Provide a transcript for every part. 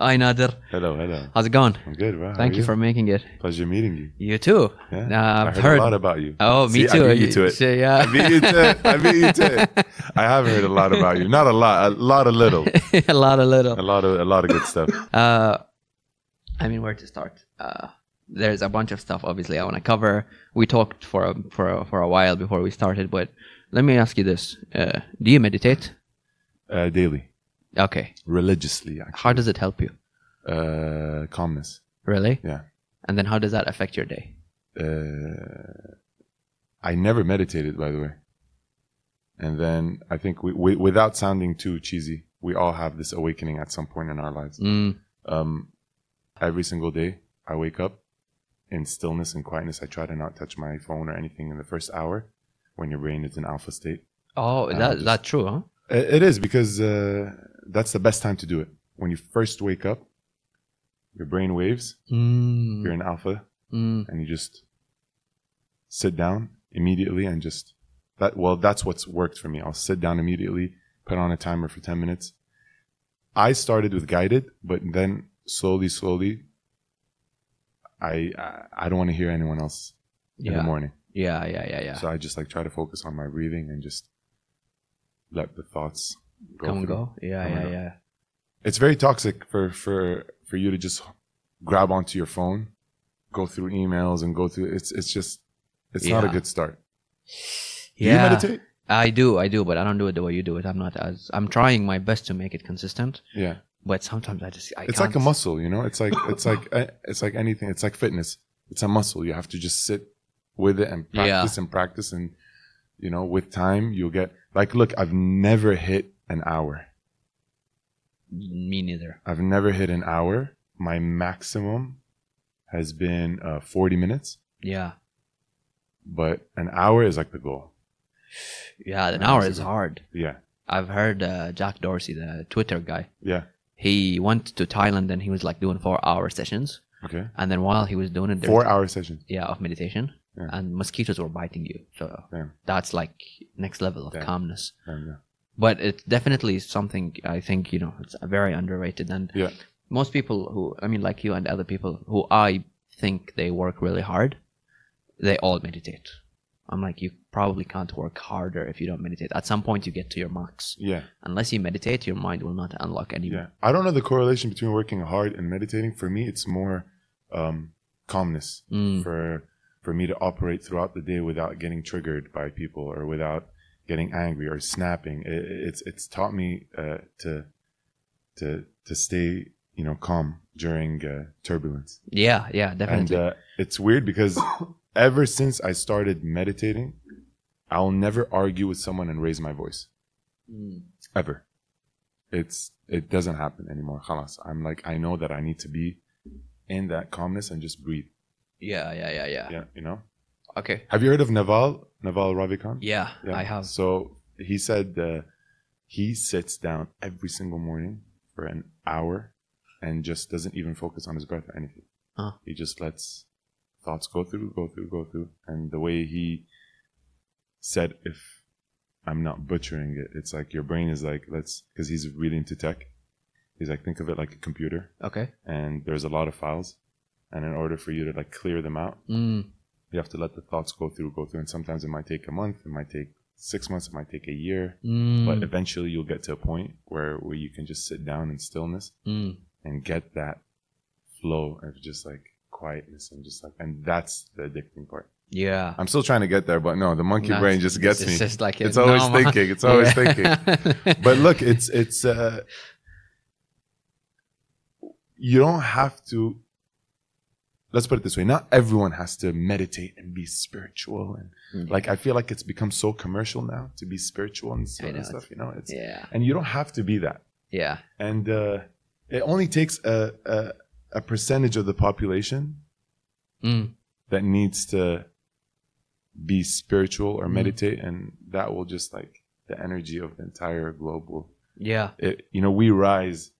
Hi, Nader. Hello, hello. How's it going? I'm good. How Thank you for making it. Pleasure meeting you. You too. Yeah. Uh, I've heard, heard. a lot about you. oh, me See, too. I beat you to it. So, yeah. I beat you to it. I beat you to it. I have heard a lot about you. Not a lot. A lot of little. a lot, a A lot of a lot of good stuff. Uh, I mean, where to start? Uh, there's a bunch of stuff. Obviously, I want to cover. We talked for a, for a, for a while before we started, but let me ask you this: uh, Do you meditate? Uh, daily, Okay. religiously, actually. How does it help you? Uh, calmness. Really? Yeah. And then how does that affect your day? Uh, I never meditated, by the way. And then I think we, we, without sounding too cheesy, we all have this awakening at some point in our lives. Mm, Um, every single day, I wake up in stillness and quietness. I try to not touch my phone or anything in the first hour when your brain is in alpha state. Oh, that just- that's true, huh? It it is because uh, that's the best time to do it. When you first wake up, your brain waves, Mm, you're in alpha, mm, and you just sit down immediately and just that. Well, that's what's worked for me. I'll sit down immediately, put on a timer for ten minutes. I started with guided, but then slowly, slowly, I I, I don't want to hear anyone else in the morning. yeah, yeah, yeah, yeah. So I just like try to focus on my breathing and just let the thoughts go Come and go. Yeah, Come yeah, go. yeah. It's very toxic for for for you to just grab onto your phone, go through emails and go through. It's it's just it's not a good start. Do Yeah. you meditate? I do, I do, but I don't do it the way you do it. I'm not as I'm trying my best to make it consistent, Yeah, but sometimes I just I it's can't. like a muscle. You know, it's like it's like eh, it's like anything. It's like fitness. It's a muscle. You have to just sit with it and Yeah. practice and practice and you know with time you'll get like look. I've never hit an hour. Me neither. I've never hit an hour. My maximum has been uh, 40 minutes, Yeah, but an hour is like the goal. yeah. An Yeah, hour is hard. Yeah, I've heard uh, Jack Dorsey, the Twitter guy. yeah. He went to Thailand and he was like doing four hour sessions, Okay. and then while he was doing it, there four hour session. yeah, of meditation, Yeah. and mosquitoes were biting you. So Damn. that's like next level of Damn. calmness. Um, yeah. But it's definitely something I think you know it's very underrated. And Yeah. most people who I mean, like you and other people who I think they work really hard, they all meditate. I'm like, you probably can't work harder if you don't meditate. At some point, you get to your max. Yeah. Unless you meditate, your mind will not unlock anymore. Yeah. I don't know the correlation between working hard and meditating. For me, it's more um, calmness Mm. for for me to operate throughout the day without getting triggered by people or without getting angry or snapping. It, it's it's taught me uh, to to to stay you know calm during uh, turbulence. Yeah, yeah, definitely. And uh, it's weird because ever since I started meditating, I'll never argue with someone and raise my voice. Mm. Ever. It's it doesn't happen anymore. Khalas. I'm like I know that I need to be in that calmness and just breathe. Yeah, yeah, yeah, yeah, Yeah, you know. Okay. Have you heard of Naval Naval Ravikant? Yeah, I have. So he said uh, he sits down every single morning for an hour and just doesn't even focus on his breath or anything. Huh. He just lets thoughts go through, go through, go through. And the way he said, if I'm not butchering it, it's like your brain is like, let's, because he's really into tech. He's like, think of it like a computer Okay. and there's a lot of files. And in order for you to like clear them out, Mm. You have to let the thoughts go through, go through. And sometimes it might take a month, it might take six months, it might take a year. Mm. But eventually you'll get to a point where, where you can just sit down in stillness Mm. and get that flow of just like quietness and just like, and that's the addicting part. Yeah. I'm still trying to get there, but no, the monkey No, brain just gets it's me. just like it's always normal- thinking. It's always Yeah. thinking. But look, it's, it's, uh, you don't have to, let's put it this way. Not everyone has to meditate and be spiritual. And like, I feel like it's become so commercial now to be spiritual and, know, stuff, you know, it's, yeah, and you don't have to be that. yeah, And, uh, it only takes a, a, a percentage of the population mm. that needs to be spiritual or Mhm. meditate and that will just like the energy of the entire globe will yeah, it, you know we rise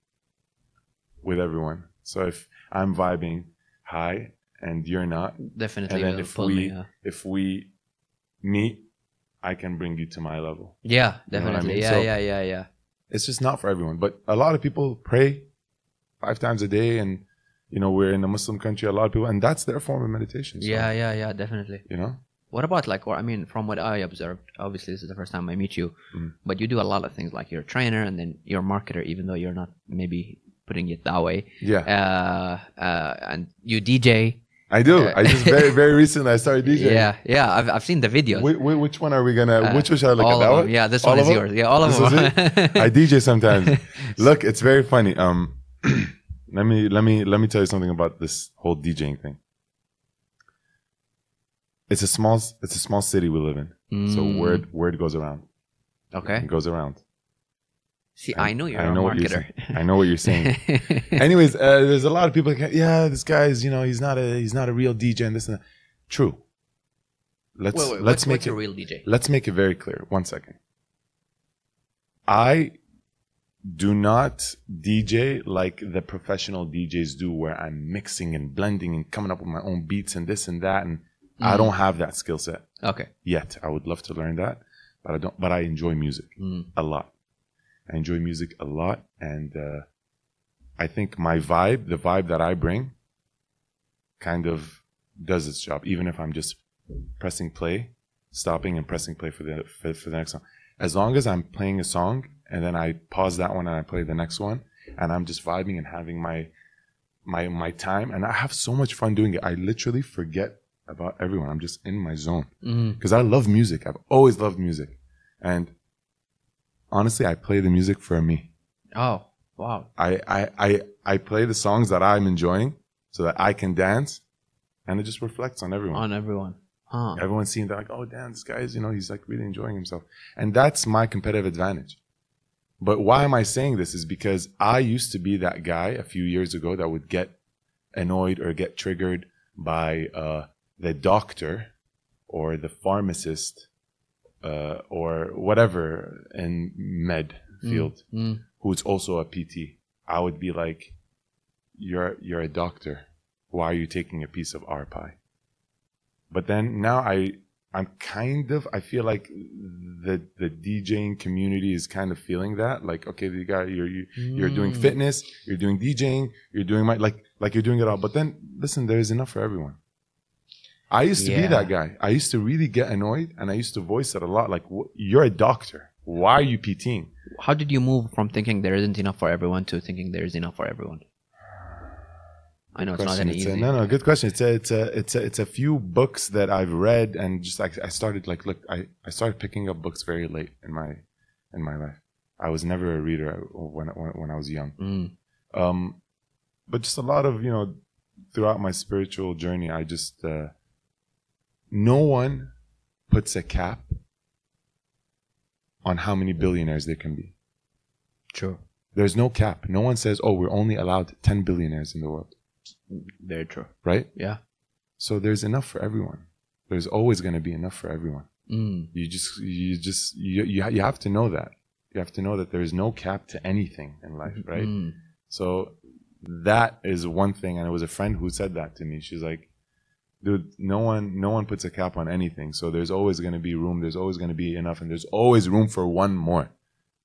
with everyone so if i'm vibing high and you're not definitely. and then if we me, uh, if we meet i can bring you to my level yeah, You know I definitely. mean? Yeah, So- yeah, yeah, yeah. it's just not for everyone but a lot of people pray five times a day, and you know we're in a Muslim country. A lot of people, and that's their form of meditation. So, Yeah, yeah, yeah, definitely. you know. What about like, or I mean, from what I observed, obviously this is the first time I meet you, Mm. but you do a lot of things. Like you're a trainer and then you're a marketer, even though you're not maybe putting it that way. Yeah, Uh, uh, and you DJ. I do. uh, I just very very recently I started DJing. Yeah, yeah. I've, I've seen the videos. Whi- whi- which one are we gonna? Uh, which one should I look at? That of one? Yeah, this All one of is yours. Yeah, all of This them. I DJ sometimes. Look, it's very funny. Um, let me let me let me tell you something about this whole DJing thing. It's a small it's a small city we live in, so Mm, word word goes around. Okay. It goes around. See, I, know you're I a know what you're marketer. saying. I know what you're saying. Anyways, uh, there's a lot of people. That, yeah, this guy's you know he's not a he's not a real DJ and this and that. True. Let's Wait, wait, let's make it a real DJ? let's make it very clear. One second. I do not DJ like the professional DJs do, where I'm mixing and blending and coming up with my own beats and this and that. And I Mm. don't have that skill set Okay. yet. I would love to learn that, but I don't. But I enjoy music Mm. a lot. I enjoy music a lot, and uh, I think my vibe, the vibe that I bring, kind of does its job. Even if I'm just pressing play, stopping and pressing play for the for, for the next song. As long as I'm playing a song and then I pause that one and I play the next one, and I'm just vibing and having my my my time, and I have so much fun doing it. I literally forget about everyone. I'm just in my zone Mm. because I love music. I've always loved music, and honestly, I play the music for me. Oh, wow. I I I, I play the songs that I'm enjoying so that I can dance, and it just reflects on everyone. On everyone. Huh. Everyone's seeing that like, oh damn, this guy's you know he's like really enjoying himself, and that's my competitive advantage. But why am I saying this? Is because I used to be that guy a few years ago that would get annoyed or get triggered by uh, the doctor or the pharmacist uh, or whatever in med field Mm. who's also a PT. I would be like, "You're you're a doctor. Why are you taking a piece of our pie?" But then now I I'm kind of I feel like the the DJing community is kind of feeling that like okay you got you're you, you're doing Mm. fitness you're doing DJing you're doing my like like you're doing it all but then listen there is enough for everyone. I used to be that guy. I used to really get annoyed and I used to voice it a lot like you're a doctor. Why are you PTing? How did you move from thinking there isn't enough for everyone to thinking there is enough for everyone? I know it's not that It's a- easy. no, no, good question. It's a, it's a, it's a, it's a few books that I've read, and just like I started, like, look, I, I started picking up books very late in my, in my life. I was never a reader when, when, when I was young. Mm. Um, but just a lot of, you know, throughout my spiritual journey, I just, uh, no one puts a cap on how many billionaires there can be. True. There's no cap. No one says, oh, we're only allowed 10 billionaires in the world, Very true. right? Yeah. So there's enough for everyone. There's always going to be enough for everyone. Mm. You just, you just, you, you, you have to know that. You have to know that there is no cap to anything in life, right? Mm. So that is one thing. And it was a friend who said that to me. She's like, dude, no one, no one puts a cap on anything. So there's always going to be room. There's always going to be enough. And there's always room for one more.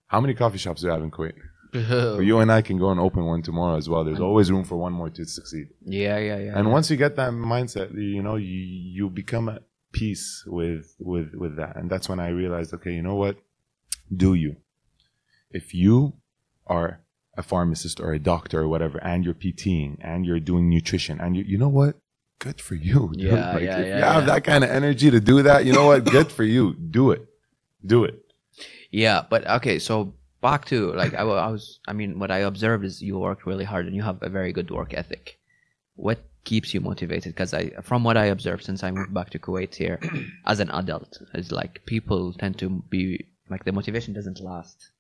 How many coffee shops do you have in Kuwait? Well, you and I can go and open one tomorrow as well. There's always room for one more to succeed. yeah, yeah, yeah. and yeah. once you get that mindset you know you, you become at peace with with with that and that's when i realized okay you know what do you if you are a pharmacist or a doctor or whatever and you're pting and you're doing nutrition and you you know what good for you dude. Yeah, yeah, if yeah, you have yeah. that kind of energy to do that you know what good for you do it do it Yeah, but okay, so back to like I, I was I mean what I observed is you worked really hard and you have a very good work ethic. What keeps you motivated? Because I from what I observed since I moved back to Kuwait here as an adult is like people tend to be like the motivation doesn't last.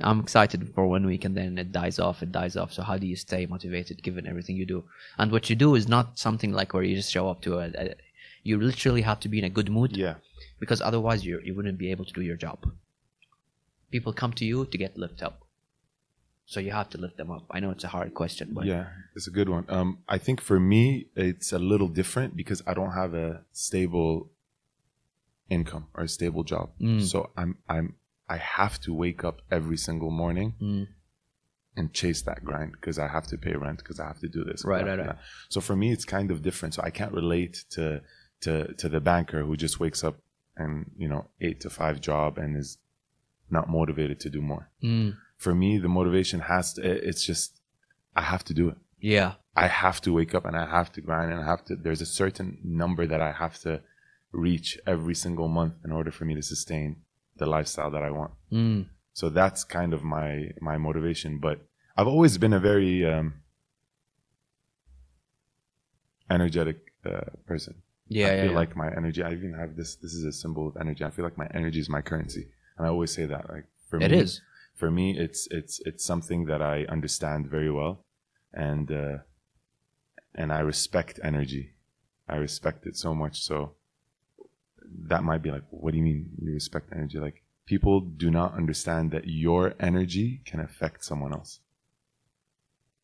I'm excited for one week and then it dies off. It dies off. So how do you stay motivated given everything you do? And what you do is not something like where you just show up to a, a you literally have to be in a good mood yeah because otherwise you you wouldn't be able to do your job. People come to you to get lifted up, so you have to lift them up. I know it's a hard question, but yeah it's a good one um i think for me it's a little different because i don't have a stable income or a stable job Mm. so i'm i'm i have to wake up every single morning Mm. and chase that grind because I have to pay rent because I have to do this. Right, right, right. that. So for me, it's kind of different. So I can't relate to to to the banker who just wakes up and you know eight to five job and is not motivated to do more. Mm. For me, the motivation has to. It's just I have to do it. Yeah. I have to wake up and I have to grind and I have to. There's a certain number that I have to reach every single month in order for me to sustain the lifestyle that I want. Mm. So that's kind of my my motivation. But I've always been a very um, energetic uh, person. Yeah. I yeah, feel yeah. like my energy. I even have this. This is a symbol of energy. I feel like my energy is my currency, and I always say that. Like for it me, is. for me, it's it's it's something that I understand very well, and uh, and I respect energy. I respect it so much. So that might be like, what do you mean you respect energy? Like people do not understand that your energy can affect someone else.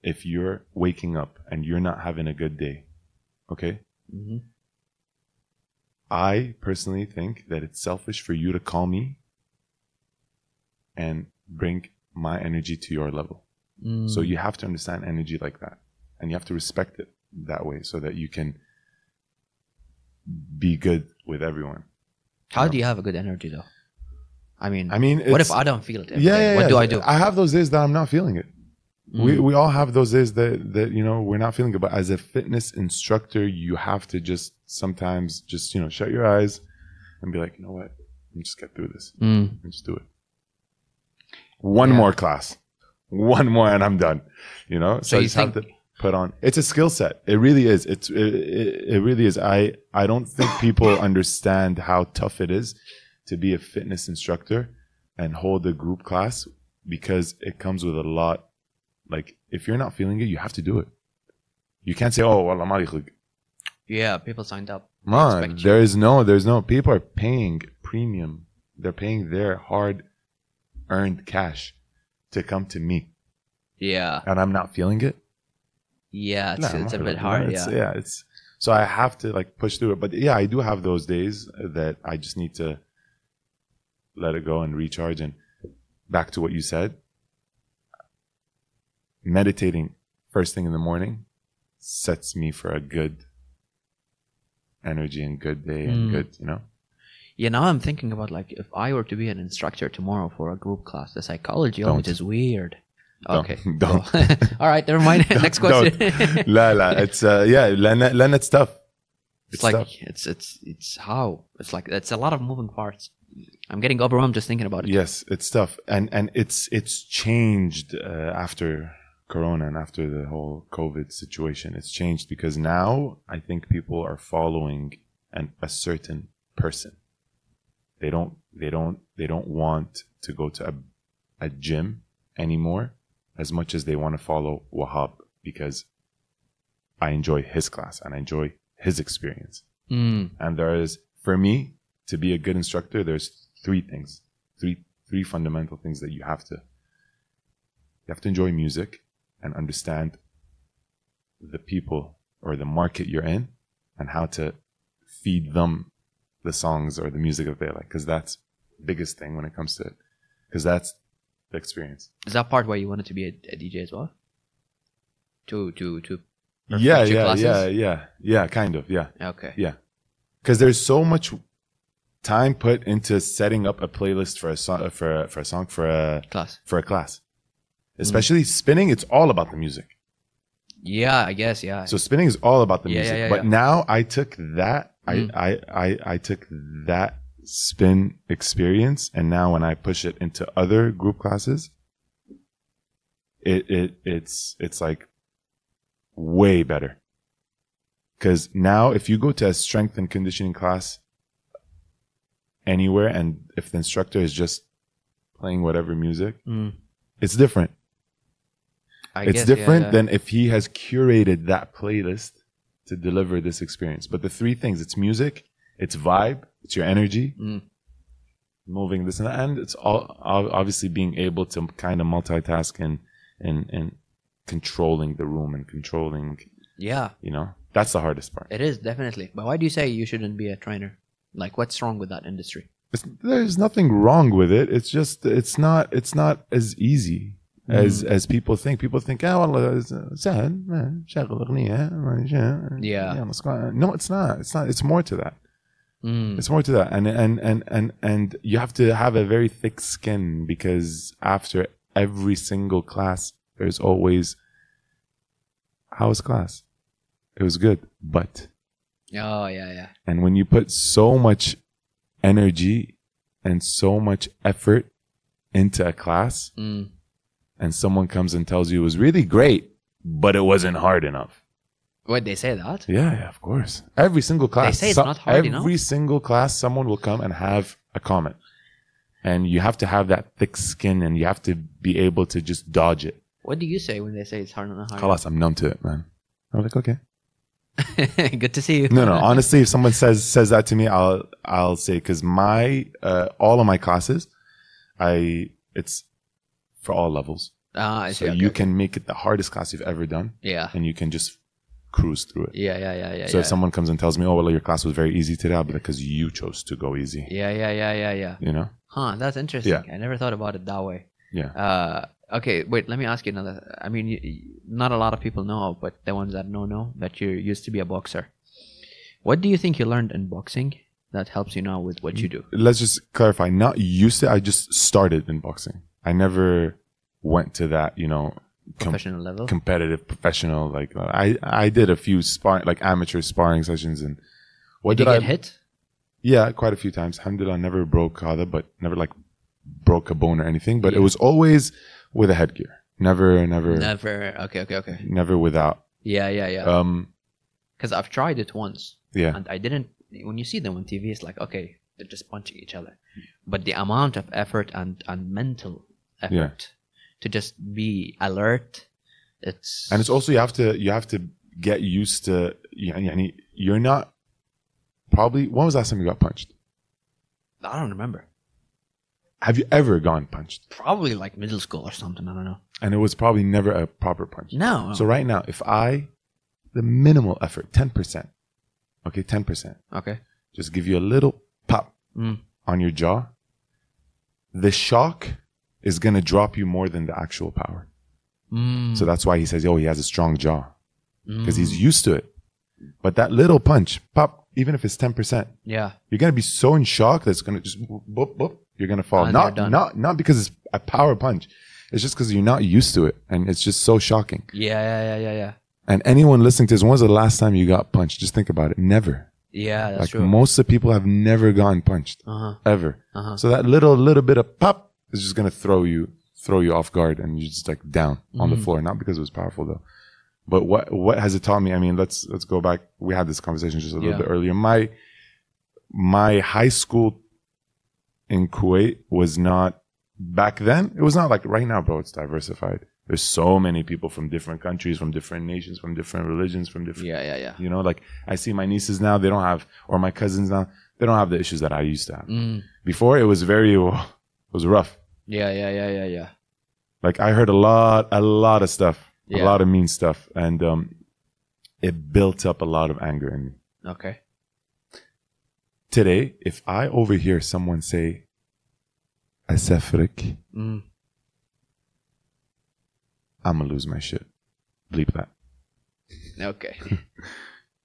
If you're waking up and you're not having a good day, okay, hmm I personally think that it's selfish for you to call me and bring my energy to your level. Mm. So you have to understand energy like that and you have to respect it that way so that you can be good with everyone. How do you have a good energy though? I mean, I mean, what if I don't feel it? yeah, yeah, What yeah. do I do? I have those days that I'm not feeling it. We, Mm. we all have those days that, that, you know, we're not feeling it. But as a fitness instructor, you have to just sometimes just, you know, shut your eyes and be like, you know what? Let me just get through this. Mm. and just do it. One Yeah. more class, one more, and I'm done. You know, so, So you think- to put on. It's a skill set. It really is. It's it, it, it really is. I I don't think people understand how tough it is to be a fitness instructor and hold a group class because it comes with a lot. Like if you're not feeling it, you have to do it. You can't say, "Oh, well, I'm not Yeah, people signed up. Man, there is no, there's no. People are paying premium. They're paying their hard earned cash to come to me, Yeah, and I'm not feeling it. Yeah, it's, it's a bit hard. It's- Yeah. yeah, it's so I have to like push through it. But yeah, I do have those days that I just need to let it go and recharge. And back to what you said, meditating first thing in the morning sets me for a good energy and good day and Mm. good, you know. Yeah, now I'm thinking about like if I were to be an instructor tomorrow for a group class, the psychology of Don't. it is weird. Okay. Don't. All right, never mind. Next question. La la. It's uh yeah, Len, Len it's tough. it's like tough. it's it's it's how it's like it's a lot of moving parts. I'm getting overwhelmed just thinking about it. Yes, it's tough, and and it's it's changed uh, after Corona and after the whole COVID situation. It's changed because now I think people are following an a certain person. They don't they don't they don't want to go to a, a gym anymore as much as they want to follow Wahab because I enjoy his class and I enjoy his experience. Mm, And there is, for me, to be a good instructor, there's three things, three three fundamental things that you have to. You have to enjoy music and understand the people or the market you're in and how to feed them the songs or the music that they like, because that's the biggest thing when it comes to it, because that's the experience. is that part why you wanted to be a, a DJ as well? To to to. Yeah, yeah, classes? yeah, yeah, yeah, kind of, yeah. Okay. Yeah, because there's so much time put into setting up a playlist for a song for a, for a song for a Class. for a class, especially spinning. It's all about the music. Yeah, I guess. Yeah. So spinning is all about the Yeah, music. yeah, yeah, but now I took that I, Mm. I I I took that spin experience, and now when I push it into other group classes, it it it's it's like way better. Because now, if you go to a strength and conditioning class anywhere, and if the instructor is just playing whatever music, Mm, it's different I it's guess, yeah, different yeah. than if he has curated that playlist to deliver this experience. But the three things it's music, it's vibe, it's your energy, Mm. moving this and that, and it's all ob- obviously being able to kind of multitask and and and controlling the room and controlling, Yeah, you know, that's the hardest part. it is definitely. But why do you say you shouldn't be a trainer? Like, what's wrong with that industry? It's, there's nothing wrong with it. It's just it's not it's not as easy as as people think. People think, oh, والله سهل ما شغل أغنية ما شا- Yeah. يلا اسمع." No, it's not. It's not. It's more to that. Mm. It's more to that, and and and and and you have to have a very thick skin because after every single class, there's always, "How was class? It was good, but." Oh yeah, yeah. And when you put so much energy and so much effort into a class, Mm. and someone comes and tells you it was really great, but it wasn't hard enough. Wait, they say that? Yeah, yeah, of course. Every single class. They say it's not hard every enough? single class, someone will come and have a comment. And you have to have that thick skin and you have to be able to just dodge it. What do you say when they say it's hard hard? Khalas, I'm numb to it, man. I'm like, okay. Good to see you. No, no. Honestly, if someone says says that to me, I'll I'll say because my uh, all of my classes, I it's for all levels. Ah, I So see. okay, you okay. can make it the hardest class you've ever done, Yeah. and you can just cruise through it. Yeah, yeah, yeah, yeah. so yeah. if someone comes and tells me, "Oh, well, your class was very easy today," I'll be like, "Because you chose to go easy." yeah, yeah, yeah, yeah, yeah. You know? Huh, that's interesting. Yeah. I never thought about it that way. Yeah. Uh, okay, wait, let me ask you another. I mean, not a lot of people know, but the ones that know know that you used to be a boxer. What do you think you learned in boxing that helps you now with what you do? Let's just clarify. Not used to. I just started in boxing. I never went to that. You know, com- Professional level? competitive professional. Like I, I did a few sparring, like amateur sparring sessions, and what did did, you I? get hit? Yeah, quite a few times. Alhamdulillah, never broke hada, but never like broke a bone or anything. But Yeah. it was always with a headgear. Never, never, Never. Okay, okay, okay. never without. Yeah, yeah, yeah. Um, Because I've tried it once. yeah, and I didn't. When you see them on TV, it's like okay, they're just punching each other, but the amount of effort and and mental effort to just be alert, it's and it's also you have to you have to get used to. يعني, يعني you're not probably. When was the last time you got punched? I don't remember. Have you ever gone punched? Probably like middle school or something. I don't know. And it was probably never a proper punch. No. So right now, if I, the minimal effort, ten percent, okay, ten percent, okay. just give you a little pop Mm. on your jaw, the shock is going to drop you more than the actual power. Mm. So that's why he says, oh, he has a strong jaw because Mm. he's used to it. But that little punch, pop, even if it's 10%, yeah. you're going to be so in shock that it's going to just boop, boop, you're going to fall. And not, not, not because it's a power punch. It's just because you're not used to it. And it's just so shocking. Yeah, yeah, yeah, yeah, yeah. And anyone listening to this, when was the last time you got punched? Just think about it. Never. Yeah, that's like true. most of the people have never gotten punched uh huh. ever. Uh-huh. So that little little bit of pop is just gonna throw you throw you off guard and you're just like down on the Mhm. floor. Not because it was powerful though. But what what has it taught me? I mean, let's let's go back. We had this conversation just a little Yeah. bit earlier. My my high school in Kuwait was not back then. It was not like right now, bro. It's diversified. There's so many people from different countries, from different nations, from different religions, from different Yeah, yeah, yeah. you know, like I see my nieces now, they don't have, or my cousins now, they don't have the issues that I used to have. Mm. Before it was very, it was rough. Yeah, yeah, yeah, yeah, yeah. Like I heard a lot, a lot of stuff, Yeah. a lot of mean stuff, and um, it built up a lot of anger in me. Okay. Today, if I overhear someone say, "Asafrik," Mm. I'm gonna lose my shit. Bleep that. Okay.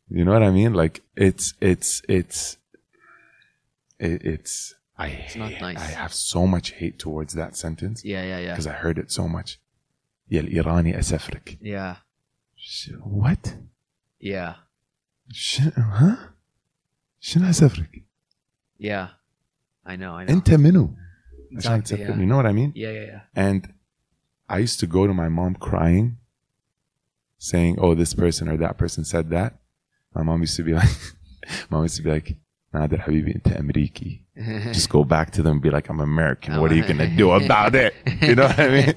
You know what I mean? Like it's it's it's it, it's I not hate- nice. I have so much hate towards that sentence Yeah, yeah, yeah. because I heard it so much. يا الإيراني أسفرك. Yeah, Sh- What? yeah, ش- huh? شنو أسفرك؟ yeah. I know, I know. أنت منو؟ عشان Exactly, تسفرك. yeah. You know what I mean? Yeah, yeah, yeah. And I used to go to my mom crying, saying, "Oh, this person or that person said that." My mom used to be like, "Mom used to be like, Nader Habibi, أنت أمريكي." Just go back to them and be like, "I'm American. What are you gonna do about it?" You know what I mean?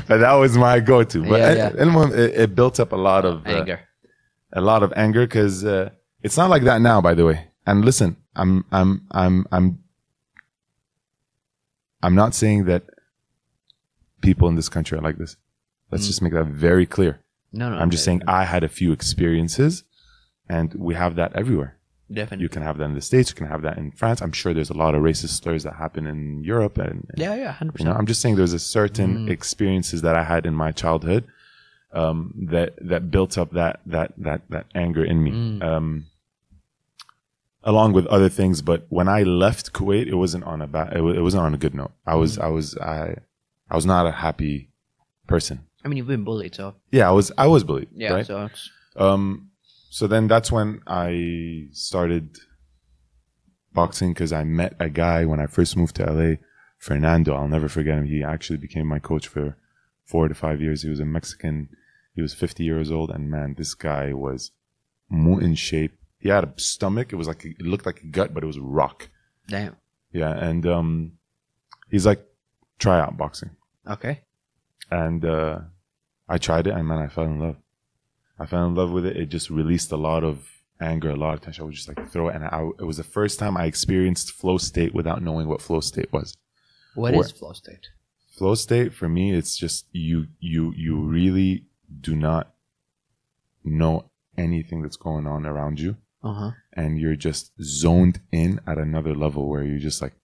But that was my go-to. But Yeah, it- yeah. المهم, it, it built up a lot of uh, Anger. a lot of anger because uh, it's not like that now. By the way, and listen, I'm I'm I'm I'm I'm not saying that people in this country are like this. Let's Mm. just make that very clear. No, no. I'm just okay. saying I had a few experiences, and we have that everywhere. Definitely. You can have that in the States, you can have that in France. I'm sure there's a lot of racist slurs that happen in Europe and, and yeah, yeah, hundred you know. I'm just saying there's a certain Mm. experiences that I had in my childhood um, that that built up that that that that anger in me. Mm. Um, along with other things, but when I left Kuwait, it wasn't on a bad, it, wa- it wasn't on a good note. I Mm. was I was I I was not a happy person. I mean, you've been bullied, so Yeah, I was I was bullied. yeah. right? So Um, so then that's when I started boxing because I met a guy when I first moved to LA, Fernando. I'll never forget him. He actually became my coach for four to five years. He was a Mexican. He was 50 years old. And man, this guy was in shape. He had a stomach. It was like, it looked like a gut, but it was rock. damn. Yeah. And, um, he's like, try out boxing Okay. and uh, I tried it, and man, I fell in love. I fell in love with it. It just released a lot of anger, a lot of tension. I would just like throw it, and I, it was the first time I experienced flow state without knowing what flow state was. What Or- is flow state? Flow state for me, it's just you, you, you really do not know anything that's going on around you, Uh huh. and you're just zoned in at another level where you're just like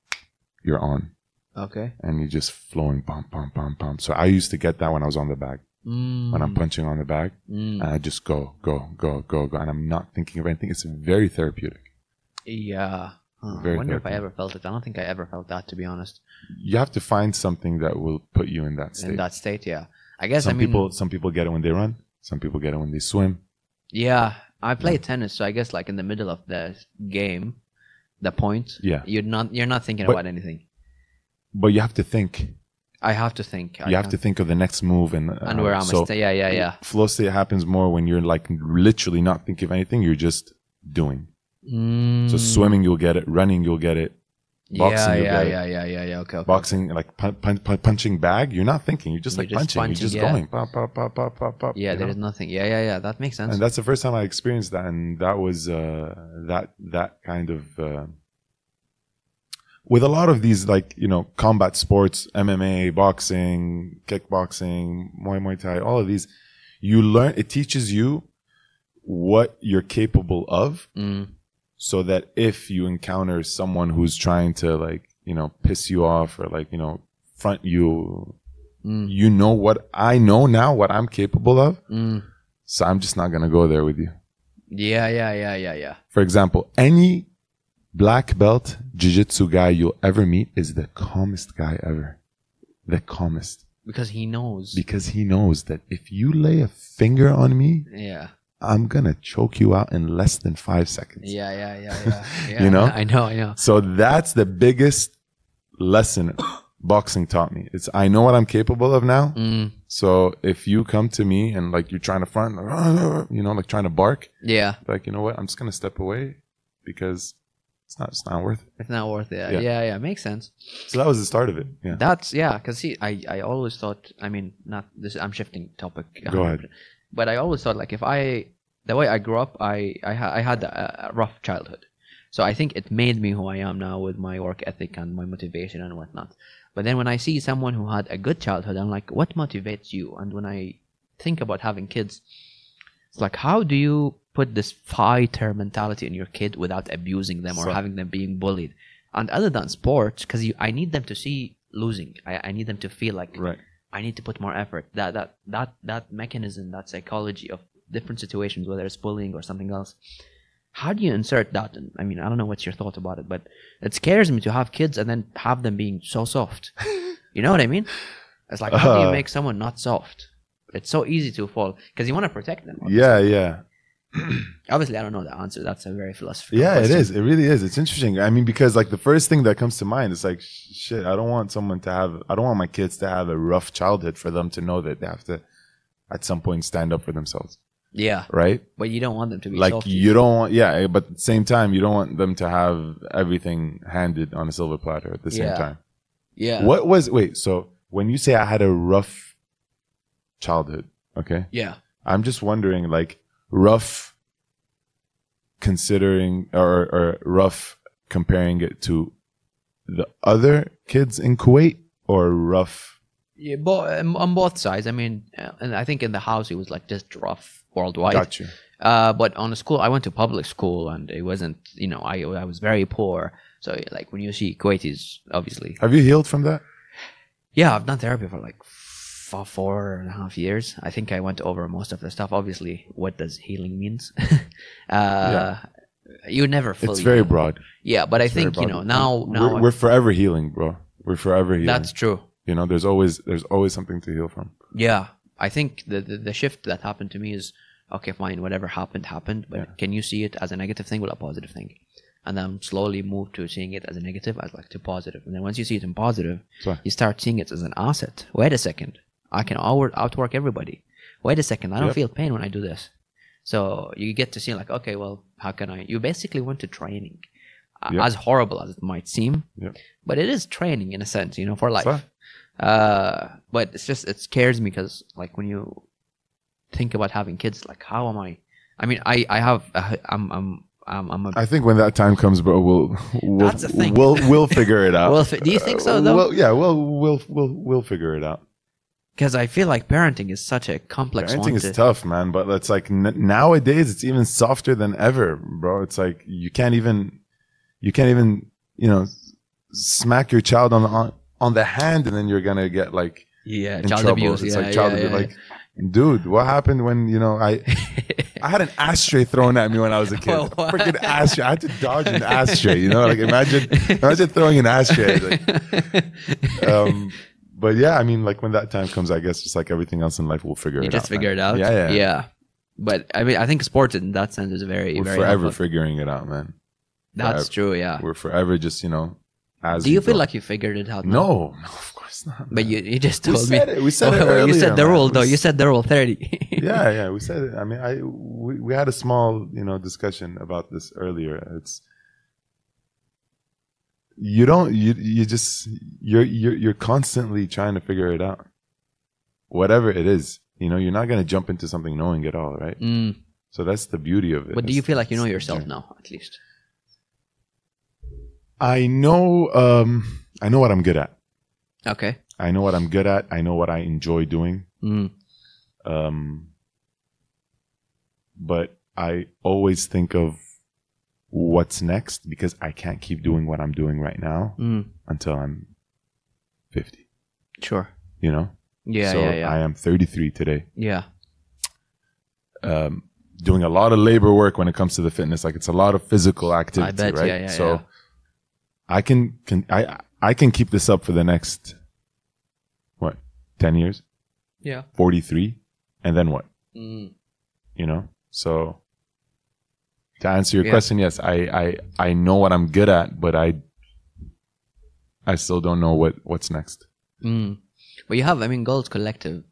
you're on, Okay. and you're just flowing, pump, pump, pump, pump. So I used to get that when I was on the bag. Mm. When I'm punching on the bag, Mm. and I just go, go, go, go, go, and I'm not thinking of anything. It's very therapeutic. Yeah. I wonder if I ever felt it. I don't think I ever felt that, to be honest. You have to find something that will put you in that state. In that state, yeah. I guess some I mean, people, some people get it when they run. Some people get it when they swim. yeah. I play tennis, so I guess like in the middle of the game, the point, Yeah, you're not you're not thinking But- about anything. but you have to think. I have to think. I You have to think of the next move and uh, and where I'm so stay. Yeah, yeah, yeah. flow state happens more when you're like literally not thinking of anything. You're just doing. Mm. So swimming, you'll get it. Running, you'll get it. boxing, yeah, yeah, yeah, yeah, yeah, yeah. Okay, okay. Boxing, like pun- pun- pun- punching bag, you're not thinking. You're just You're like just punching. punching, You're just yeah. going. Pop, pop, pop, pop, pop, pop. Yeah, you there know? is nothing. Yeah, yeah, yeah. That makes sense. and that's the first time I experienced that, and that was uh, that that kind of uh, with a lot of these like you know combat sports, MMA, boxing, kickboxing, Muay Muay Thai, all of these, you learn. It teaches you what you're capable of, Mm. so that if you encounter someone who's trying to like you know piss you off or like you know front you, Mm. you know what I know now what I'm capable of. Mm. So I'm just not gonna go there with you. Yeah, yeah, yeah, yeah, yeah. For example, any black belt jiu-jitsu guy you'll ever meet is the calmest guy ever. The calmest. Because he knows. Because he knows that if you lay a finger on me, yeah. I'm gonna choke you out in less than five seconds. Yeah, yeah, yeah, yeah. yeah. You know? I know, I know. So that's the biggest lesson boxing taught me. It's I know what I'm capable of now. Mm. So if you come to me and like you're trying to front, you know, like trying to bark, Yeah. like you know what, I'm just gonna step away because it's not it's not worth it. It's not worth it. Yeah. Yeah, yeah, Makes sense. So that was the start of it. Yeah. That's yeah, because see, I I always thought. I mean, not this. I'm shifting topic. Go ahead. But I always thought like if I the way I grew up, I I, ha- I had a, a rough childhood, so I think it made me who I am now with my work ethic and my motivation and whatnot. But then when I see someone who had a good childhood, I'm like, what motivates you? And when I think about having kids, it's like, how do you put this fighter mentality in your kid without abusing them or So- having them being bullied? And other than sports, because I need them to see losing. I, I need them to feel like Right. I need to put more effort. That that that that mechanism, that psychology of different situations, whether it's bullying or something else. How do you insert that? in- I mean, I don't know what's your thought about it, but it scares me to have kids and then have them being so soft. you know what I mean? It's like how do you Uh. make someone not soft? It's so easy to fall because you want to protect them. Yeah, yeah. Obviously, I don't know the answer. That's a very philosophical. Yeah, it question. is. It really is. It's interesting. I mean, because like the first thing that comes to mind is like, shit, I don't want someone to have, I don't want my kids to have a rough childhood for them to know that they have to at some point stand up for themselves. Yeah, Right? but you don't want them to be Like you don't want, yeah, eh, but at the same time, you don't want them to have everything handed on a silver platter at the same Yeah. time. Yeah. What was, wait, so when you say I had a rough childhood, okay? Yeah. I'm just wondering, like, rough considering or, or rough comparing it to the other kids in Kuwait or rough? Yeah, bo- um, on both sides. I mean, uh, and I think in the house it was like just rough worldwide. Got you. Uh, but on the school, I went to public school, and it wasn't. You know, I I was very poor. So like when you see Kuwaitis, obviously, Have you healed from that? yeah, I've done therapy for like four and a half years. I think I went over most of the stuff. Obviously, what does healing means? uh, You never fully. It's very broad. Yeah, but I think you know now. Now we're, we're forever healing, bro. We're forever healing. that's true. you know, there's always there's always something to heal from. Yeah, I think the, the the shift that happened to me is okay, fine, whatever happened happened, but Yeah. can you see it as a negative thing or a positive thing? And then slowly move to seeing it as a negative, as like to positive. And then once you see it in positive, So you start seeing it as an asset. Wait a second, I can out- outwork everybody. Wait a second, I don't Yep. feel pain when I do this. So you get to see like, okay, well, how can I? You basically went to training, uh, Yep. as horrible as it might seem, Yep. but it is training in a sense, you know, for life. Uh, but it's just it scares me because like when you think about having kids, like how am I? I mean, I I have a, I'm I'm I'm I'm a I think when that time comes, bro, we'll we'll That's the thing. we'll we'll figure it out. Well, fi- do you think so, Uh, though? Well, yeah, we'll we'll we'll we'll figure it out. Because I feel like parenting is such a complex Parenting is to- tough, man, but it's like n- nowadays it's even softer than ever, bro. It's like you can't even you can't even you know smack your child on the on, on the hand, and then you're gonna get like yeah, in child trouble. abuse. It's yeah, like child yeah, abuse. yeah. Like, dude, what happened when you know I I had an ashtray thrown at me when I was a kid. Well, what? Freaking ashtray. I had to dodge an ashtray. You know, like imagine imagine throwing an ashtray. Like, um, but yeah, I mean, like when that time comes, I guess just like everything else in life, we'll figure you it just out. figure man. it out. Yeah, yeah, yeah. But I mean, I think sports in that sense is very We're very. forever helpful. figuring it out, man. That's forever. true. Yeah. We're forever just you know. As Do you we feel go. like you figured it out? now? no, no, of course not. But you, you just we told me. said it. We said it you earlier, said the man. rule We though. You said the rule thirty. yeah, yeah, we said it. I mean, I we, we had a small, you know, discussion about this earlier. It's you don't you you just you're you're you're constantly trying to figure it out. Whatever it is, you know, you're not gonna jump into something knowing it all, right? Mm. So that's the beauty of it. But do you feel like you know yourself now, at least? I know, um, I know what I'm good at. Okay. I know what I'm good at. I know what I enjoy doing. Mm. Um, but I always think of what's next because I can't keep doing what I'm doing right now Mm. until I'm 50, Sure. you know? Yeah. so yeah. Yeah. I am 33 today. yeah. Um, doing a lot of labor work when it comes to the fitness. Like it's a lot of physical activity, bet, right? yeah, yeah, so yeah. I can, can, I, I can keep this up for the next, what, 10 years, Yeah. 43. And then what? Mm. you know so to answer your Yeah. question yes I, I i know what i'm good at but i i still don't know what what's next Mm. But you have, I mean, Goals Collective,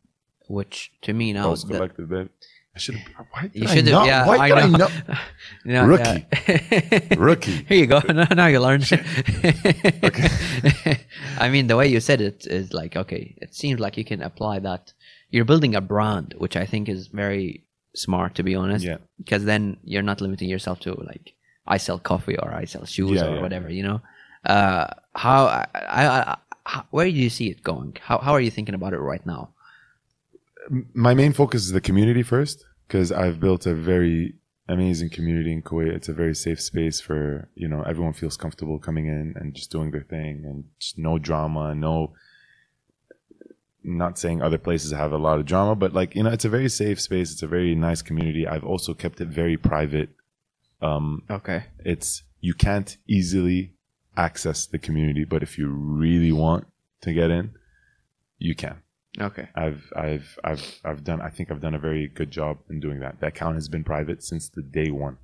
which to me now Goals is the- collective babe. i should have why did You I should have, not- yeah. why I did know. I not You know, Rookie. yeah. Rookie. Here you go. Now, now you learned. I mean, the way you said it is like okay. It seems like you can apply that. You're building a brand, which I think is very smart, to be honest. Yeah. Because then you're not limiting yourself to like I sell coffee or I sell shoes Yeah, or yeah. whatever. You know. Uh, how I, I, I how, where do you see it going? How how are you thinking about it right now? my main focus is the community first because i've built a very amazing community in kuwait it's a very safe space for you know everyone feels comfortable coming in and just doing their thing and just no drama no not saying other places have a lot of drama but like you know it's a very safe space it's a very nice community i've also kept it very private um Okay. it's you can't easily access the community but if you really want to get in you can Okay. I've I've I've I've done I think I've done a very good job in doing that. The account has been private since the day one.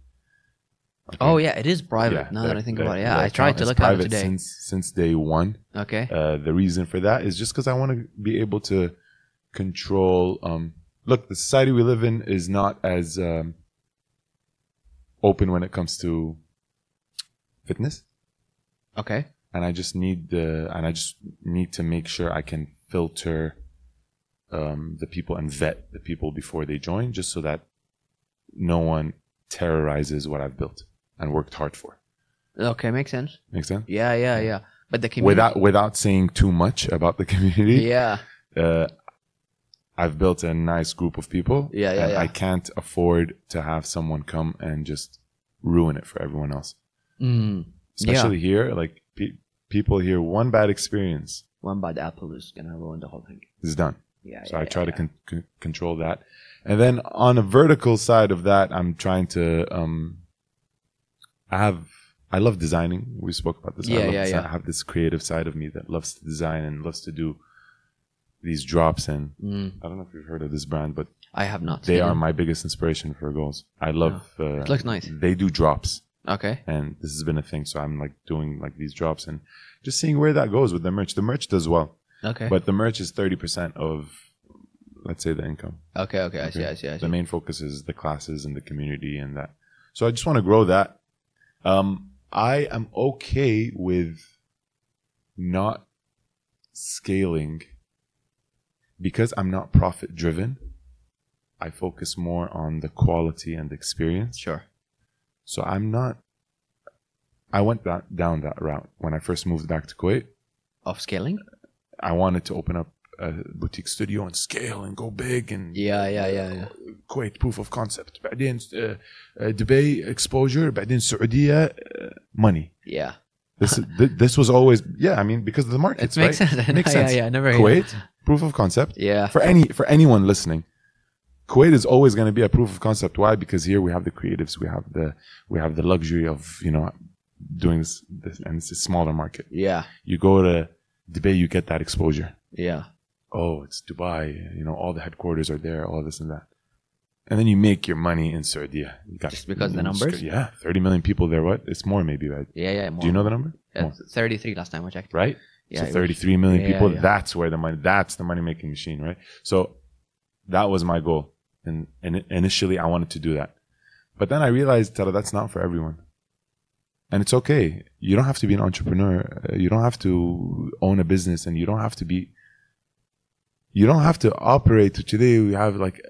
Oh yeah, it is private. Yeah, now that the- I think the- about it, yeah, I tried to look at it today. since since day one. Okay. Uh, the reason for that is just because I want to be able to control. Um, look, the society we live in is not as um, open when it comes to fitness, Okay. and I just need the and I just need to make sure I can filter um, the people and vet the people before they join, just so that no one terrorizes what I've built and worked hard for. Okay, makes sense. Make sense? Yeah, yeah, yeah. But the community. Without without saying too much about the community, Yeah. uh, I've built a nice group of people. Yeah, yeah, and yeah. I can't afford to have someone come and just ruin it for everyone else. Mm. Especially here, like pe- people here, one bad experience One bad apple is gonna ruin the whole thing. It's done. Yeah. So yeah, I try yeah, to con- con- control that. And then on a vertical side of that, I'm trying to, um, I have, I love designing. We spoke about this. I, love yeah, design. yeah. I have this creative side of me that loves to design and loves to do these drops. And Mm. I don't know if you've heard of this brand, but I have not. they are my biggest inspiration for goals. I love, uh, It looks nice. they do drops Okay. and this has been a thing. So I'm like doing like these drops and just seeing where that goes with the merch. The merch does well, Okay. but the merch is 30% of, let's say the income. okay. Okay. I see. I see. I The main focus is the classes and the community and that. So I just want to grow that. Um, I am okay with not scaling because I'm not profit driven. I focus more on the quality and the experience. Sure. So I'm not. I went that, down that route when I first moved back to Kuwait. Of scaling. I wanted to open up a boutique studio and scale and go big and Yeah. Yeah. Yeah. Yeah. كويت proof of concept بعدين uh, uh, Dubai exposure بعدين Saudiya uh, money Yeah. this is- th- this was always yeah I mean because of the It markets makes right? sense. makes yeah, sense Yeah. Never. Kuwait proof of concept Yeah. for any for anyone listening Kuwait is always going to be a proof of concept why because here we have the creatives we have the we have the luxury of you know doing this, this and it's a smaller market Yeah. you go to Dubai you get that exposure Yeah. oh, it's Dubai, you know, all the headquarters are there, all this and that. And then you make your money in Saudi. You got, Just because the numbers? Yeah, 30 million people there. What? It's more maybe, right? Yeah. Yeah. More. Do you know the number? Yeah, 33 last time I checked. right? Yeah. so 33 million people, yeah. that's where the money, that's the money making machine, right? So that was my goal. And, and initially I wanted to do that. But then I realized that that's not for everyone. And it's okay. You don't have to be an entrepreneur. You don't have to own a business and you don't have to be, you don't have to operate. Today we have like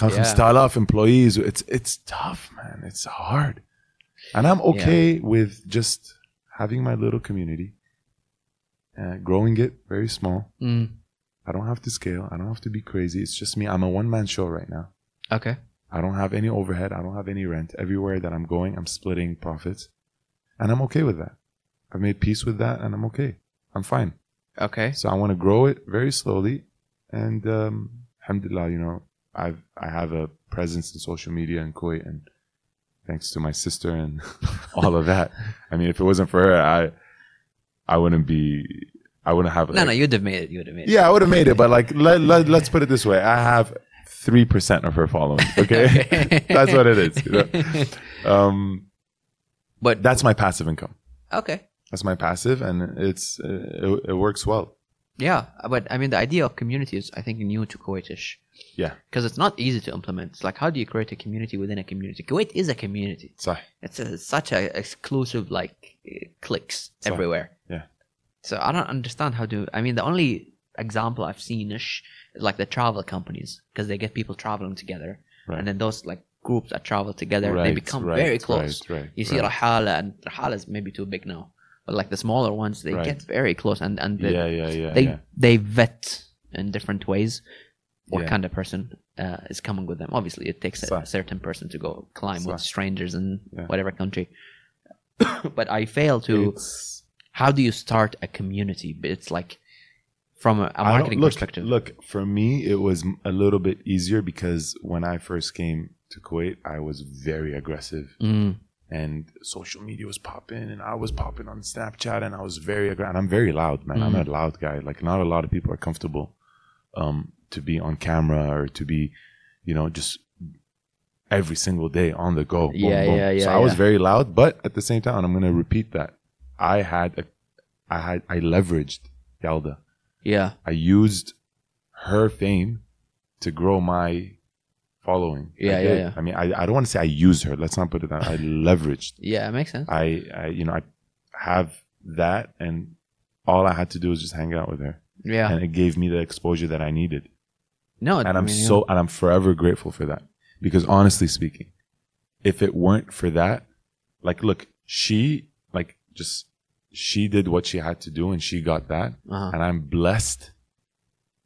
Yeah. 5000 employees. It's, it's tough, man. It's hard. And I'm okay with just having my little community, uh, growing it very small. Mm. I don't have to scale. I don't have to be crazy. It's just me. I'm a one man show right now. Okay. I don't have any overhead. I don't have any rent. Everywhere that I'm going, I'm splitting profits. And I'm okay with that. I've made peace with that and I'm okay. I'm fine. Okay. So I want to grow it very slowly. And um, alhamdulillah, you know, I've, I have a presence in social media in Kuwait and thanks to my sister and all of that. I mean, if it wasn't for her, I, I wouldn't be, I wouldn't have No, like- no, you'd have made it. You'd have made it. yeah, I would have made it, but like let, let let's put it this way: I have three percent of her following. Okay, that's what it is. you know? Um, But that's my passive income. okay. That's my passive, and it's it, it works well. Yeah, but I mean, the idea of community is, I think, new to Kuwaitish Yeah, because it's not easy to implement. It's like, how do you create a community within a community? Kuwait is a community. so It's a, such a exclusive, like, cliques So- everywhere. yeah. So I don't understand how to. I mean, the only example I've seen ish is like the travel companies because they get people traveling together, Right. and then those like groups that travel together, they become right, very close. right, right, you see right. Rahala, and Rahala is maybe too big now, but like the smaller ones, they Right. get very close, and and the, yeah, yeah, yeah, they yeah. they vet in different ways what Yeah. kind of person uh, is coming with them. Obviously, it takes a, a certain person to go climb with strangers in Yeah. whatever country. but I fail to. It's- How do you start a community? But It's like from a, don't- marketing look, perspective. Look, for me, it was a little bit easier because when I first came to Kuwait, I was very aggressive. Mm, and social media was popping and I was popping on Snapchat and I was very and I'm very loud, man. I'm a Mm. loud guy. Like not a lot of people are comfortable um to be on camera or to be, you know, just every single day on the go. Boom, Yeah, boom. yeah, yeah, So I was very loud, but at the same time, I'm gonna repeat that. I had a I had I leveraged Yalda. yeah, I used her fame to grow my following. Yeah, yeah, yeah. I mean, I, I don't want to say I used her. Let's not put it that. I leveraged. yeah, it makes sense. I, I, you know, I have that, and all I had to do was just hang out with her, Yeah, and it gave me the exposure that I needed. no, And I I'm mean, so, and I'm forever grateful for that, because honestly speaking, if it weren't for that, like, look, she, like, just she did what she had to do, and she got that, uh and I'm blessed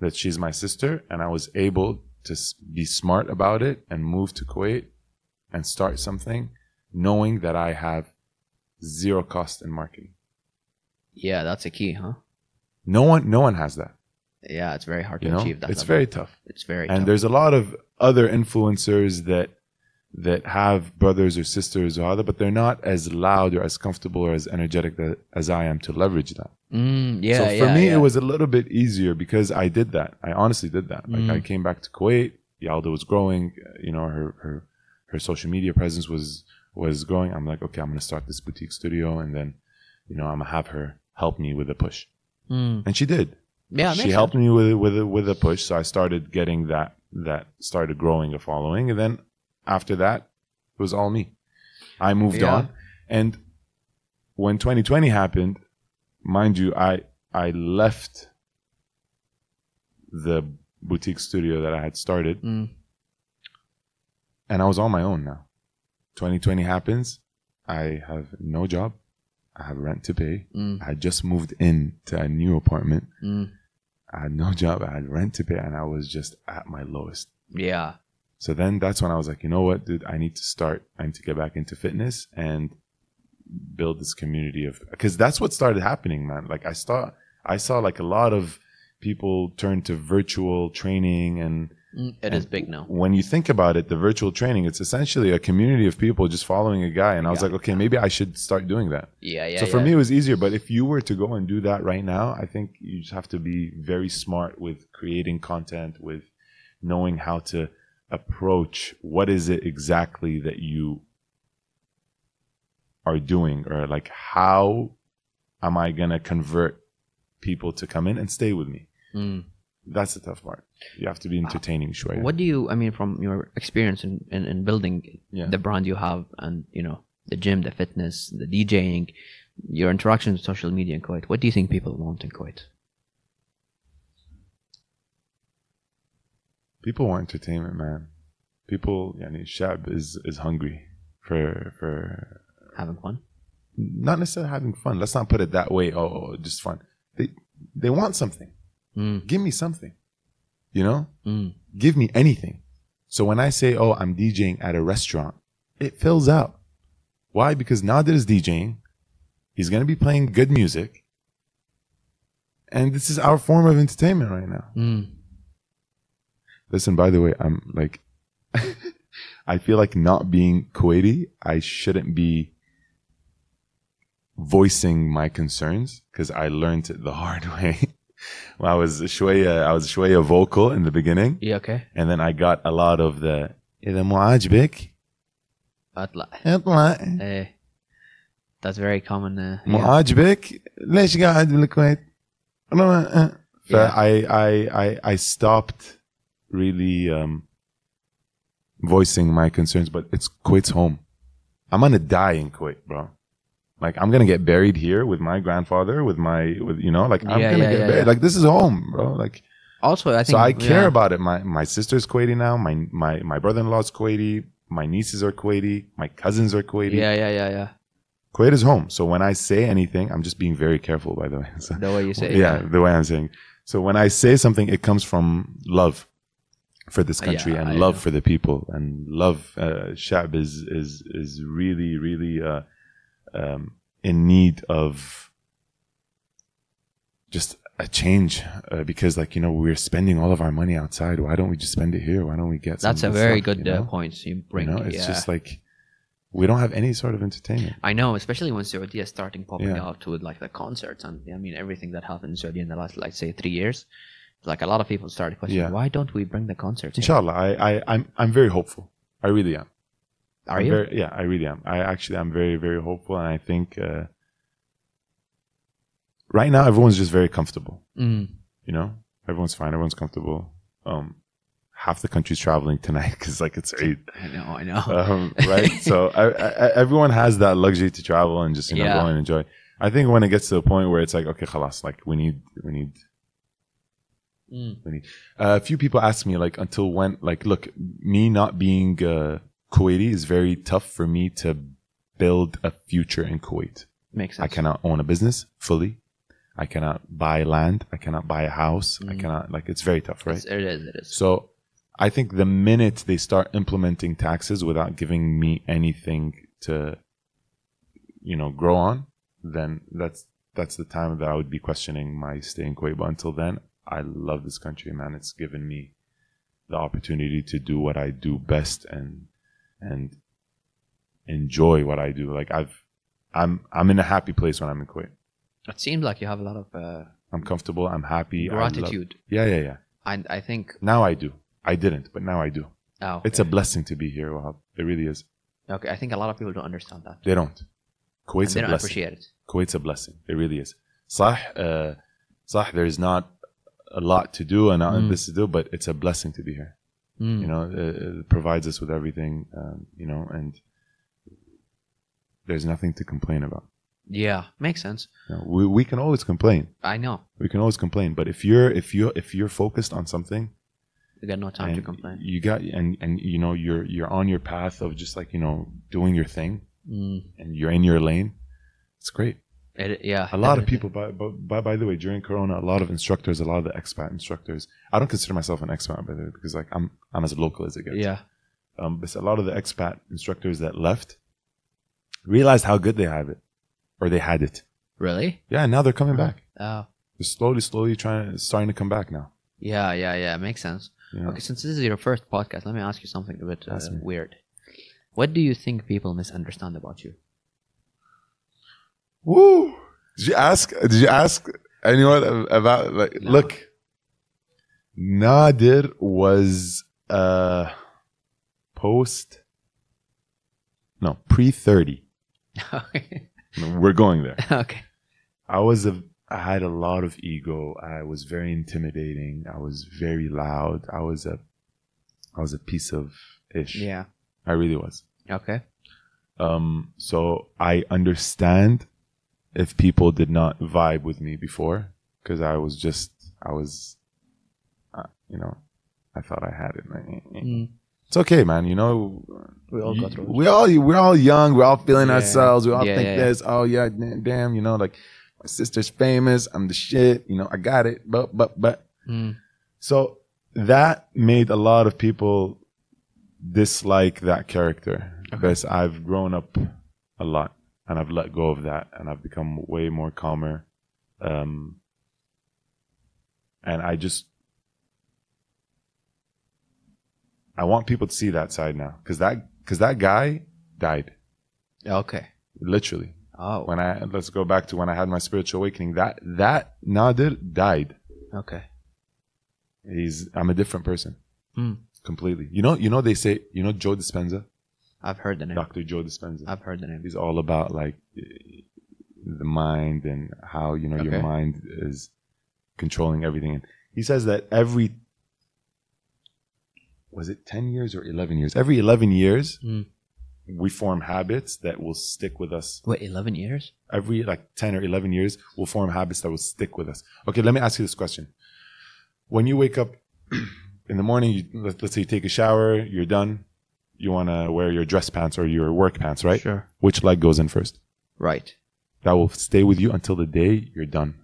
that she's my sister, and I was able to be smart about it and move to Kuwait and start something, knowing that I have zero cost in marketing. Yeah, that's a key, huh? No one, no one has that. Yeah, it's very hard You to know, achieve that. it's level. very tough. it's very and tough. there's a lot of other influencers that that have brothers or sisters or other, but they're not as loud or as comfortable or as energetic that, as I am to leverage that. Mm, yeah, so for yeah, me, yeah. it was a little bit easier because I did that. I honestly did that. Like Mm. I came back to Kuwait. Yalda was growing. You know, her her her social media presence was was growing. I'm like, okay, I'm gonna start this boutique studio, and then, you know, I'm gonna have her help me with the push, Mm. and she did Yeah, she helped me with with with a push so i started getting that that started growing a following and then after that it was all me i moved Yeah. on and when 2020 happened mind you i i left the boutique studio that i had started Mm. and i was on my own now 2020 happens i have no job i have rent to pay Mm. i had just moved in to a new apartment Mm. I had no job. I had rent to pay, and I was just at my lowest. Yeah. So then that's when I was like, you know what, dude, I need to start. I need to get back into fitness and build this community of because that's what started happening, man. Like I saw, I saw like a lot of people turn to virtual training and Mm, It is big now. when you think about it, the virtual training, it's essentially a community of people just following a guy. And I was Yeah. like, okay, maybe I should start doing that Yeah, yeah. so for yeah. me, it was easier. But if you were to go and do that right now, I think you just have to be very smart with creating content, with knowing how to approach what is it exactly that you are doing, or like how am I gonna convert people to come in and stay with me? Mm. That's the tough part. You have to be entertaining, sure. What do you? I mean, from your experience in, in, in building Yeah. the brand you have, and you know the gym, the fitness, the DJing, your interaction with social media in Kuwait. What do you think people want in Kuwait? People want entertainment, man. People, yani, Shab is is hungry for for Having fun. not necessarily having fun. Let's not put it that way. Oh, oh, just fun. They they want something. Mm. Give me something. You know, Mm. give me anything. So when I say, "Oh, I'm DJing at a restaurant," it fills out. Why? Because Nader is DJing. He's gonna be playing good music, and this is our form of entertainment right now. Mm. Listen, by the way, I'm like, I feel like not being Kuwaiti, I shouldn't be voicing my concerns because I learned it the hard way. when I was shwaya, I was shwaya vocal in the beginning, Yeah. Okay. and then I got a lot of the إذا مو عاجبك أطلع. اطلع Eh, that's very common. Uh, مو yeah. عاجبك ليش قاعد بالكويت؟ Yeah. I, I, I, I stopped really um, voicing my concerns, but it's Kuwait's home. I'm gonna die in Kuwait, bro. Like I'm gonna get buried here with my grandfather, with my, with you know, like I'm Yeah, gonna yeah, get yeah, buried. yeah. Like this is home, bro. Like Also, I think so, I care yeah. about it. My my sister's Kuwaiti now. My my my brother-in-law's Kuwaiti. My nieces are Kuwaiti. My cousins are Kuwaiti. Yeah, yeah, yeah, yeah. Kuwait is home. So when I say anything, I'm just being very careful, by the way. So- The way you say. it, yeah, the way I'm saying. So when I say something, it comes from love for this Uh, country yeah, and I love know. for the people and love. Uh, Shab is is is really really uh, um, in need of just a change uh, because like you know we're spending all of our money outside. Why don't we just spend it here? Why don't we get? some That's a very stuff, good you uh, know? point you You bring. know, it's yeah. just like we don't have any sort of entertainment. I know, especially when Saudi is starting popping Yeah. out with like the concerts and I mean everything that happened in Saudi in the last like say three years. Like a lot of people started questioning Yeah. why don't we bring the concerts? here?" Inshallah, I, I I'm I'm very hopeful. I really am. Are I'm you? Very, yeah, I really am. I actually I'm very, very hopeful, and I think uh, right now everyone's just very comfortable. Mm. You know, everyone's fine. Everyone's comfortable. Um, half the country's traveling tonight because like it's Eid, I know, I know. um, right? so I, I, everyone has that luxury to travel and just you know Yeah. go and enjoy. I think when it gets to the point where it's like okay, khalas, like we need we need Mm. uh, a few people ask me like until when like look me not being uh, Kuwaiti is very tough for me to build a future in Kuwait. Makes sense. I cannot own a business fully. I cannot buy land. I cannot buy a house. I Mm. cannot like it's very tough, right? It's- It is. It is. So I think the minute they start implementing taxes without giving me anything to, you know, grow on, then that's that's the time that I would be questioning my stay in Kuwait. But until then, I love this country, man. It's given me the opportunity to do what I do best and and enjoy what I do. Like I've I'm I'm in a happy place when I'm in Kuwait. It seems like you have a lot of uh, I'm comfortable. I'm happy. Gratitude, yeah, yeah, yeah. and I think Now I do. I didn't, but now I do. oh, It's a blessing to be here, Wahab. It really is. okay. I think a lot of people don't understand that. They don't. And Kuwait's they a don't blessing. appreciate it. Kuwait's a blessing. It really is. Sah, uh, Sah, there's not a lot to do and Mm. this to do, but it's a blessing to be here. Mm. You know, it, it provides us with everything, um, you know, and there's nothing to complain about. Yeah, makes sense. You know, we, we can always complain. I know. We can always complain, but if you're if you if you're focused on something, You got no time to complain. you got and and you know you're you're on your path of just like you know doing your thing, Mm. and you're in your lane, it's great. It, yeah, A lot of people, by, by, by, the way, during Corona, a lot of instructors, a lot of the expat instructors, I don't consider myself an expat, by the way, because like I'm, I'm as local as it gets. Yeah. Um, but a lot of the expat instructors that left realized how good they have it, or they had it. Really? Yeah, now they're coming back. Oh. They're slowly, slowly trying, starting to come back now. Yeah, yeah, yeah. Makes sense. Know? Okay, since this is your first podcast, let me ask you something a bit uh, weird. What do you think people misunderstand about you? Woo! Did you ask? Did you ask anyone about like? No. Look, Nader was uh post. No, pre thirty. okay. We're going there. okay. I was a. I had a lot of ego. I was very intimidating. I was very loud. I was a. I was a piece of ish. Yeah. I really was. Okay. Um, so I understand if people did not vibe with me before because I was just, I was, uh, you know, I thought I had it. Mm. It's okay, man. You know, We all you- go through we all we're all young. We're all feeling Yeah. ourselves. We all Yeah, think yeah, this. Oh yeah, damn, damn. You know, like my sister's famous. I'm the shit. You know, I got it. But but but Mm. so that made a lot of people dislike that character because I've grown up a lot and I've let go of that and I've become way more calmer. Um, and I just, I want people to see that side now because that, because that guy died Okay. literally. Oh. When I, let's go back to when I had my spiritual awakening, that, that Nader died. Okay. He's, I'm a different person. Hmm. Completely. You know, you know, they say, you know, Joe Dispenza, I've heard the name. Dr. Joe Dispenza. I've heard the name. He's all about like the mind and how, you know, your mind is controlling everything. And he says that every, was it 10 years or 11 years? Every 11 years, Hmm. we form habits that will stick with us. Wait, 11 years? Every like 10 or 11 years, we'll form habits that will stick with us. Okay, let me ask you this question. When you wake up in the morning, you, let's say you take a shower, you're done. You want to wear your dress pants or your work pants, right? Sure. Which leg goes in first? Right. That will stay with you until the day you're done.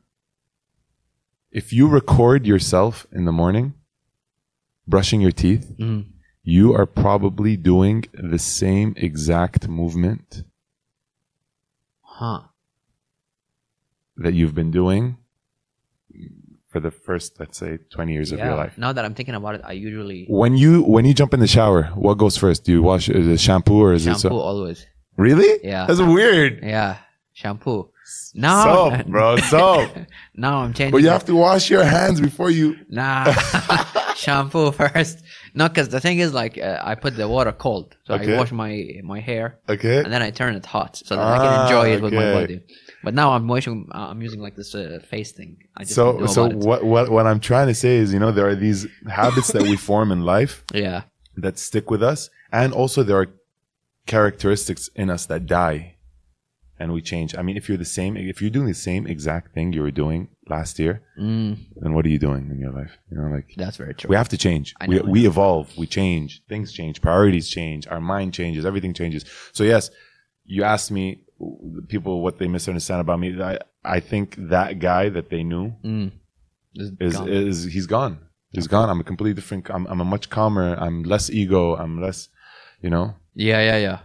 If you record yourself in the morning brushing your teeth, Mm. you are probably doing the same exact movement Huh. that you've been doing for the first, let's say, 20 years of your life. Now that I'm thinking about it, I usually When you when you jump in the shower, what goes first? Do you wash is it shampoo or is shampoo it so? always. Really? Yeah. That's weird. Yeah. Shampoo. No. Soap, bro. Soap. no, I'm changing. but you it. have to wash your hands before you. Nah, shampoo first. No, because the thing is, like, uh, I put the water cold, so Okay. I wash my my hair, Okay. and then I turn it hot, so that I can Ah, enjoy it with my body. But now I'm washing. Uh, I'm using like this uh, face thing. I just So so what what what I'm trying to say is, you know, there are these habits that we form in life Yeah. that stick with us, and also there are characteristics in us that die, and we change. I mean, if you're the same, if you're doing the same exact thing you were doing last year, Mm, then what are you doing in your life? You know, like that's very true. we have to change. We, we evolve. We change. Things change. Priorities change. Our mind changes. Everything changes. So yes, you asked me people what they misunderstand about me. I I think that guy that they knew Mm. Is is gone. is he's gone. He's gone. I'm a completely different. I'm I'm a much calmer. I'm less ego. I'm less, you know. yeah, yeah, yeah.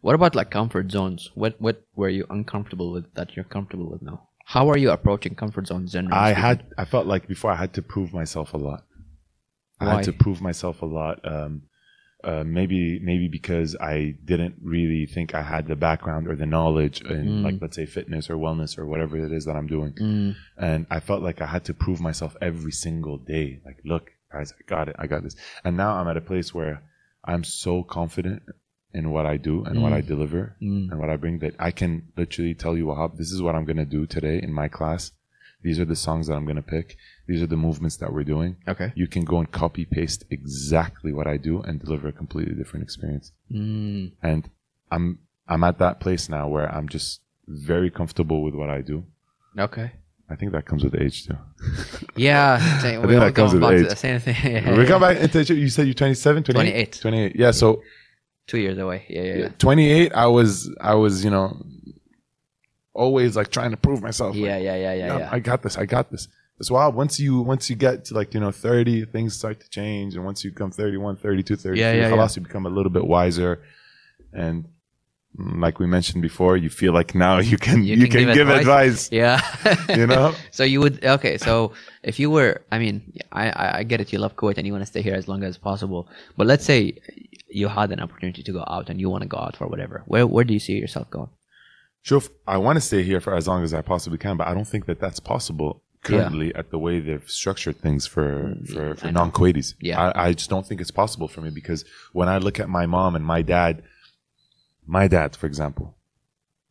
What about like comfort zones? What what were you uncomfortable with that you're comfortable with now? How are you approaching comfort zones? Generally I speaking? had I felt like before I had to prove myself a lot. I Why? had to prove myself a lot. Um, uh, maybe maybe because I didn't really think I had the background or the knowledge in Mm. like let's say fitness or wellness or whatever it is that I'm doing. Mm, And I felt like I had to prove myself every single day. Like, look, guys, I got it. I got this. And now I'm at a place where I'm so confident in what I do and what Mm. I deliver mm, and what I bring that I can literally tell you, Wahab, this is what I'm going to do today in my class. These are the songs that I'm going to pick. These are the movements that we're doing. okay. You can go and copy paste exactly what I do and deliver a completely different experience. Mm, And I'm, I'm at that place now where I'm just very comfortable with what I do. okay. I think that comes with age too. Yeah, same- think that comes with age. the same thing. Yeah, we come back into you said you're 27 28 28. 28 yeah so two years away. Yeah, yeah, yeah. 28 i was i was you know always like trying to prove myself Yeah, like, yeah, yeah, yeah, "No, yeah. i got this i got this it's wild. Once you once you get to like you know 30 things start to change. And once you become 31 32 33 yeah, yeah, yeah. you become a little bit wiser. And mm, like we mentioned before you feel like now you can you, you can, can, give, advice, advice. yeah. You know? So you would okay so if you were i mean i i get it. You love kuwait and you want to stay here as long as possible. But let's say you had an opportunity to go out and you want to go out for whatever. Where where do you see yourself going? Sure, I want to stay here for as long as I possibly can, but I don't think that that's possible currently at the way they've structured things for for, for Mm, I know. non-Kuwaitis. Yeah. I, I just don't think it's possible for me because when I look at my mom and my dad, my dad, for example,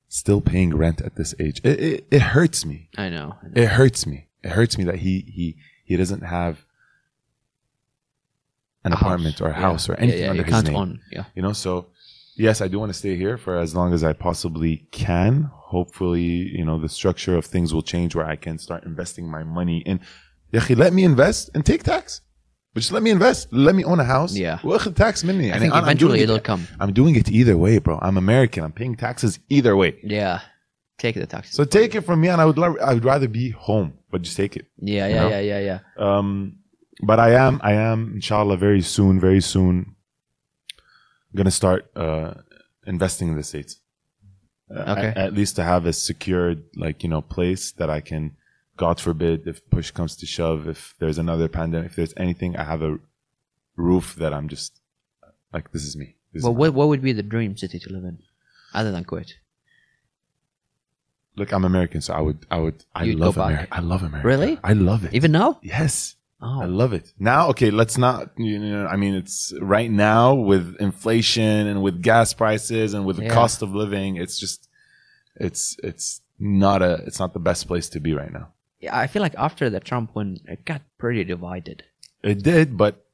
still paying rent at this age, it, it, it hurts me. I know. I know. It hurts me. It hurts me that he he he doesn't have an A apartment house. or a Yeah. house or anything yeah, under his can't name. own. Yeah. You know, so yes, I do want to stay here for as long as I possibly can. Hopefully, you know, the structure of things will change where I can start investing my money in. Yahi, let me invest and take tax. But just let me invest. Let me own a house. Yeah. tax money. I think eventually it'll it, come. I'm doing it either way, bro. I'm American. I'm paying taxes either way. Yeah. Take the taxes. So take it from me, and I would I would rather be home, but just take it. Yeah, yeah, know? yeah, yeah, yeah. Um, but I am I am inshallah very soon, very soon gonna start uh, investing in the states. Uh, Okay. At, at least to have a secured, like you know, place that I can. God forbid, if push comes to shove, if there's another pandemic, if there's anything, I have a roof that I'm just like, this is me. This is Well, what what would be the dream city to live in, other than Kuwait? Look, I'm American, so I would, I would, I You'd love. America. I love America. Really? I love it. Even now? yes. Oh. I Oh, love it. Now, okay, let's not, you know, I mean, it's right now with inflation and with gas prices and with the Yeah. cost of living, it's just, it's, it's not a, it's not the best place to be right now. yeah. I feel like after the Trump win, it got pretty divided. It did, but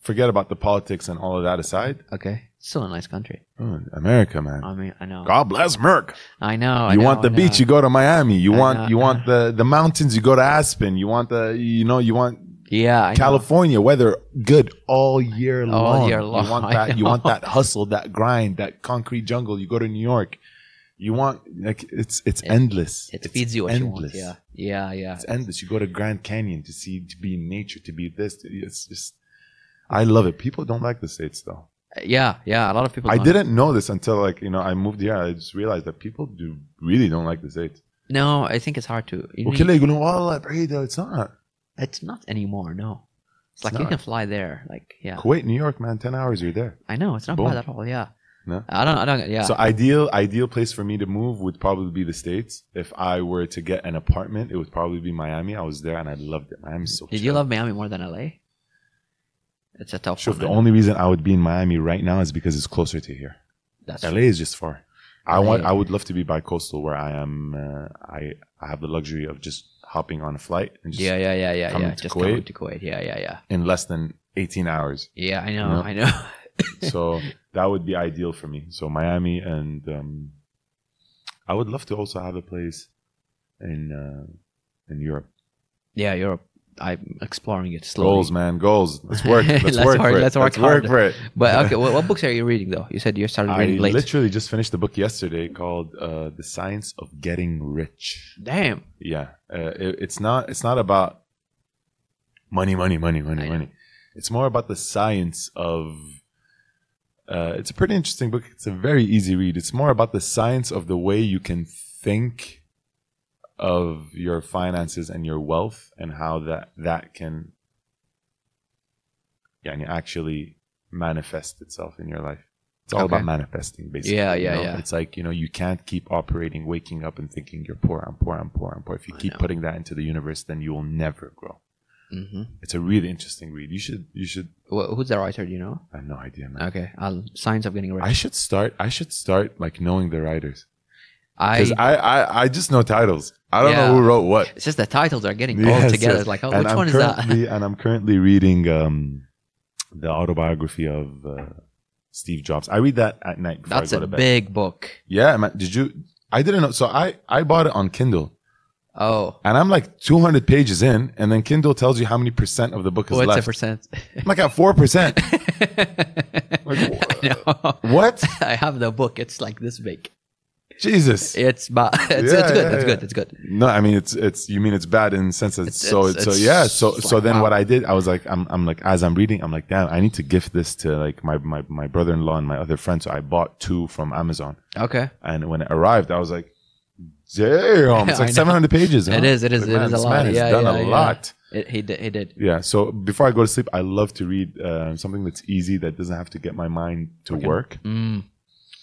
forget about the politics and all of that aside. Okay, still a nice country. Oh, America, man. I mean, I know. God bless Merck. I know. I You know, want the I beach, know. you go to Miami. You I want, know, you want the, the mountains, you go to Aspen. You want the, you know, you want yeah, I know. California weather good all year All long. year long, You want that. You want that hustle, that grind, that concrete jungle. You go to New York. You want like it's it's endless. It It's feeds you endless. you. Yeah, yeah, yeah. It's endless. You go to Grand Canyon to see to be in nature, to be this. It's just I love it. People don't like the states though. Yeah, yeah. A lot of people. I don't. didn't know this until like you know I moved here. I just realized that people do really don't like the states. No, I think it's hard to. you need- وكله يقولون والله بعيدة. It's not. It's not anymore. No, it's like It's you not. can fly there. Like, yeah, Kuwait, New York, man, ten hours you're there. I know it's not Boom. bad at all. Yeah, No? I don't. I don't. Yeah. So ideal ideal place for me to move would probably be the states. If I were to get an apartment, it would probably be Miami. I was there and I loved it. Miami's so. Did you chill. love Miami more than LA? It's a tough Sure. one. The only reason I would be in Miami right now is because it's closer to here. That's LA is just far. I LA. want. I would love to be by coastal where I am. Uh, I I have the luxury of just hopping on a flight and just Yeah, yeah, yeah, yeah, yeah. to Just Kuwait? coming to Kuwait. Yeah, yeah, yeah. in less than eighteen hours. Yeah, I know. No. I know. so that would be ideal for me. So Miami and um, I would love to also have a place in uh, in Europe. yeah, Europe. I'm exploring it slowly. Goals, man, goals. Let's work. Let's, Let's work, work- for it. let's work let's work for it. But okay, what, what books are you reading though? You said you started I reading late. I literally just finished the book yesterday called uh, "The Science of Getting Rich." Damn. Yeah, uh, it, it's not. It's not about money, money, money, money, money. It's more about the science of. Uh, it's a pretty interesting book. It's a very easy read. It's more about the science of the way you can think of your finances and your wealth, and how that that can, yeah, actually manifest itself in your life. It's all Okay. about manifesting, basically. Yeah, you yeah, know? yeah. It's like you know you can't keep operating, waking up and thinking you're poor, I'm poor, I'm poor, I'm poor. If you I keep know. putting that into the universe, then you will never grow. hmm It's a really interesting read. You should, you should. who's the writer? Do you know? I have no idea, man. Okay, I'll Science of Getting Rich. I should start. I should start like knowing the writers I, I, I, I just know titles. I don't Yeah. know who wrote what. it's just the titles are getting all together. yes. It's like, oh, And which I'm one is that? and I'm currently reading um, the autobiography of uh, Steve Jobs. I read that at night before That's a big book. yeah, man. Did you? I didn't know. So I, I bought it on Kindle. Oh, And I'm like 200 pages in, and then Kindle tells you how many percent of the book is what's left. percent? I'm like at four percent. I know. What? I have the book. It's like this big. Jesus. It's bad. It's, Yeah, it's good. yeah, it's yeah. good. It's good. No, I mean it's it's. You mean it's bad in the sense that It's- so it's- so yeah. So so like, then wow. what I did, I was like, I'm I'm like as I'm reading, I'm like, damn, I need to gift this to like my my my brother-in-law and my other friends. So I bought two from Amazon, Okay. and when it arrived, I was like, damn, it's like 700 pages. It huh? is. It is. Like, It man, is a lot. Man yeah, done yeah, a lot. It, he did. He did. Yeah. So before I go to sleep, I love to read uh, something that's easy that doesn't have to get my mind to work. Mm,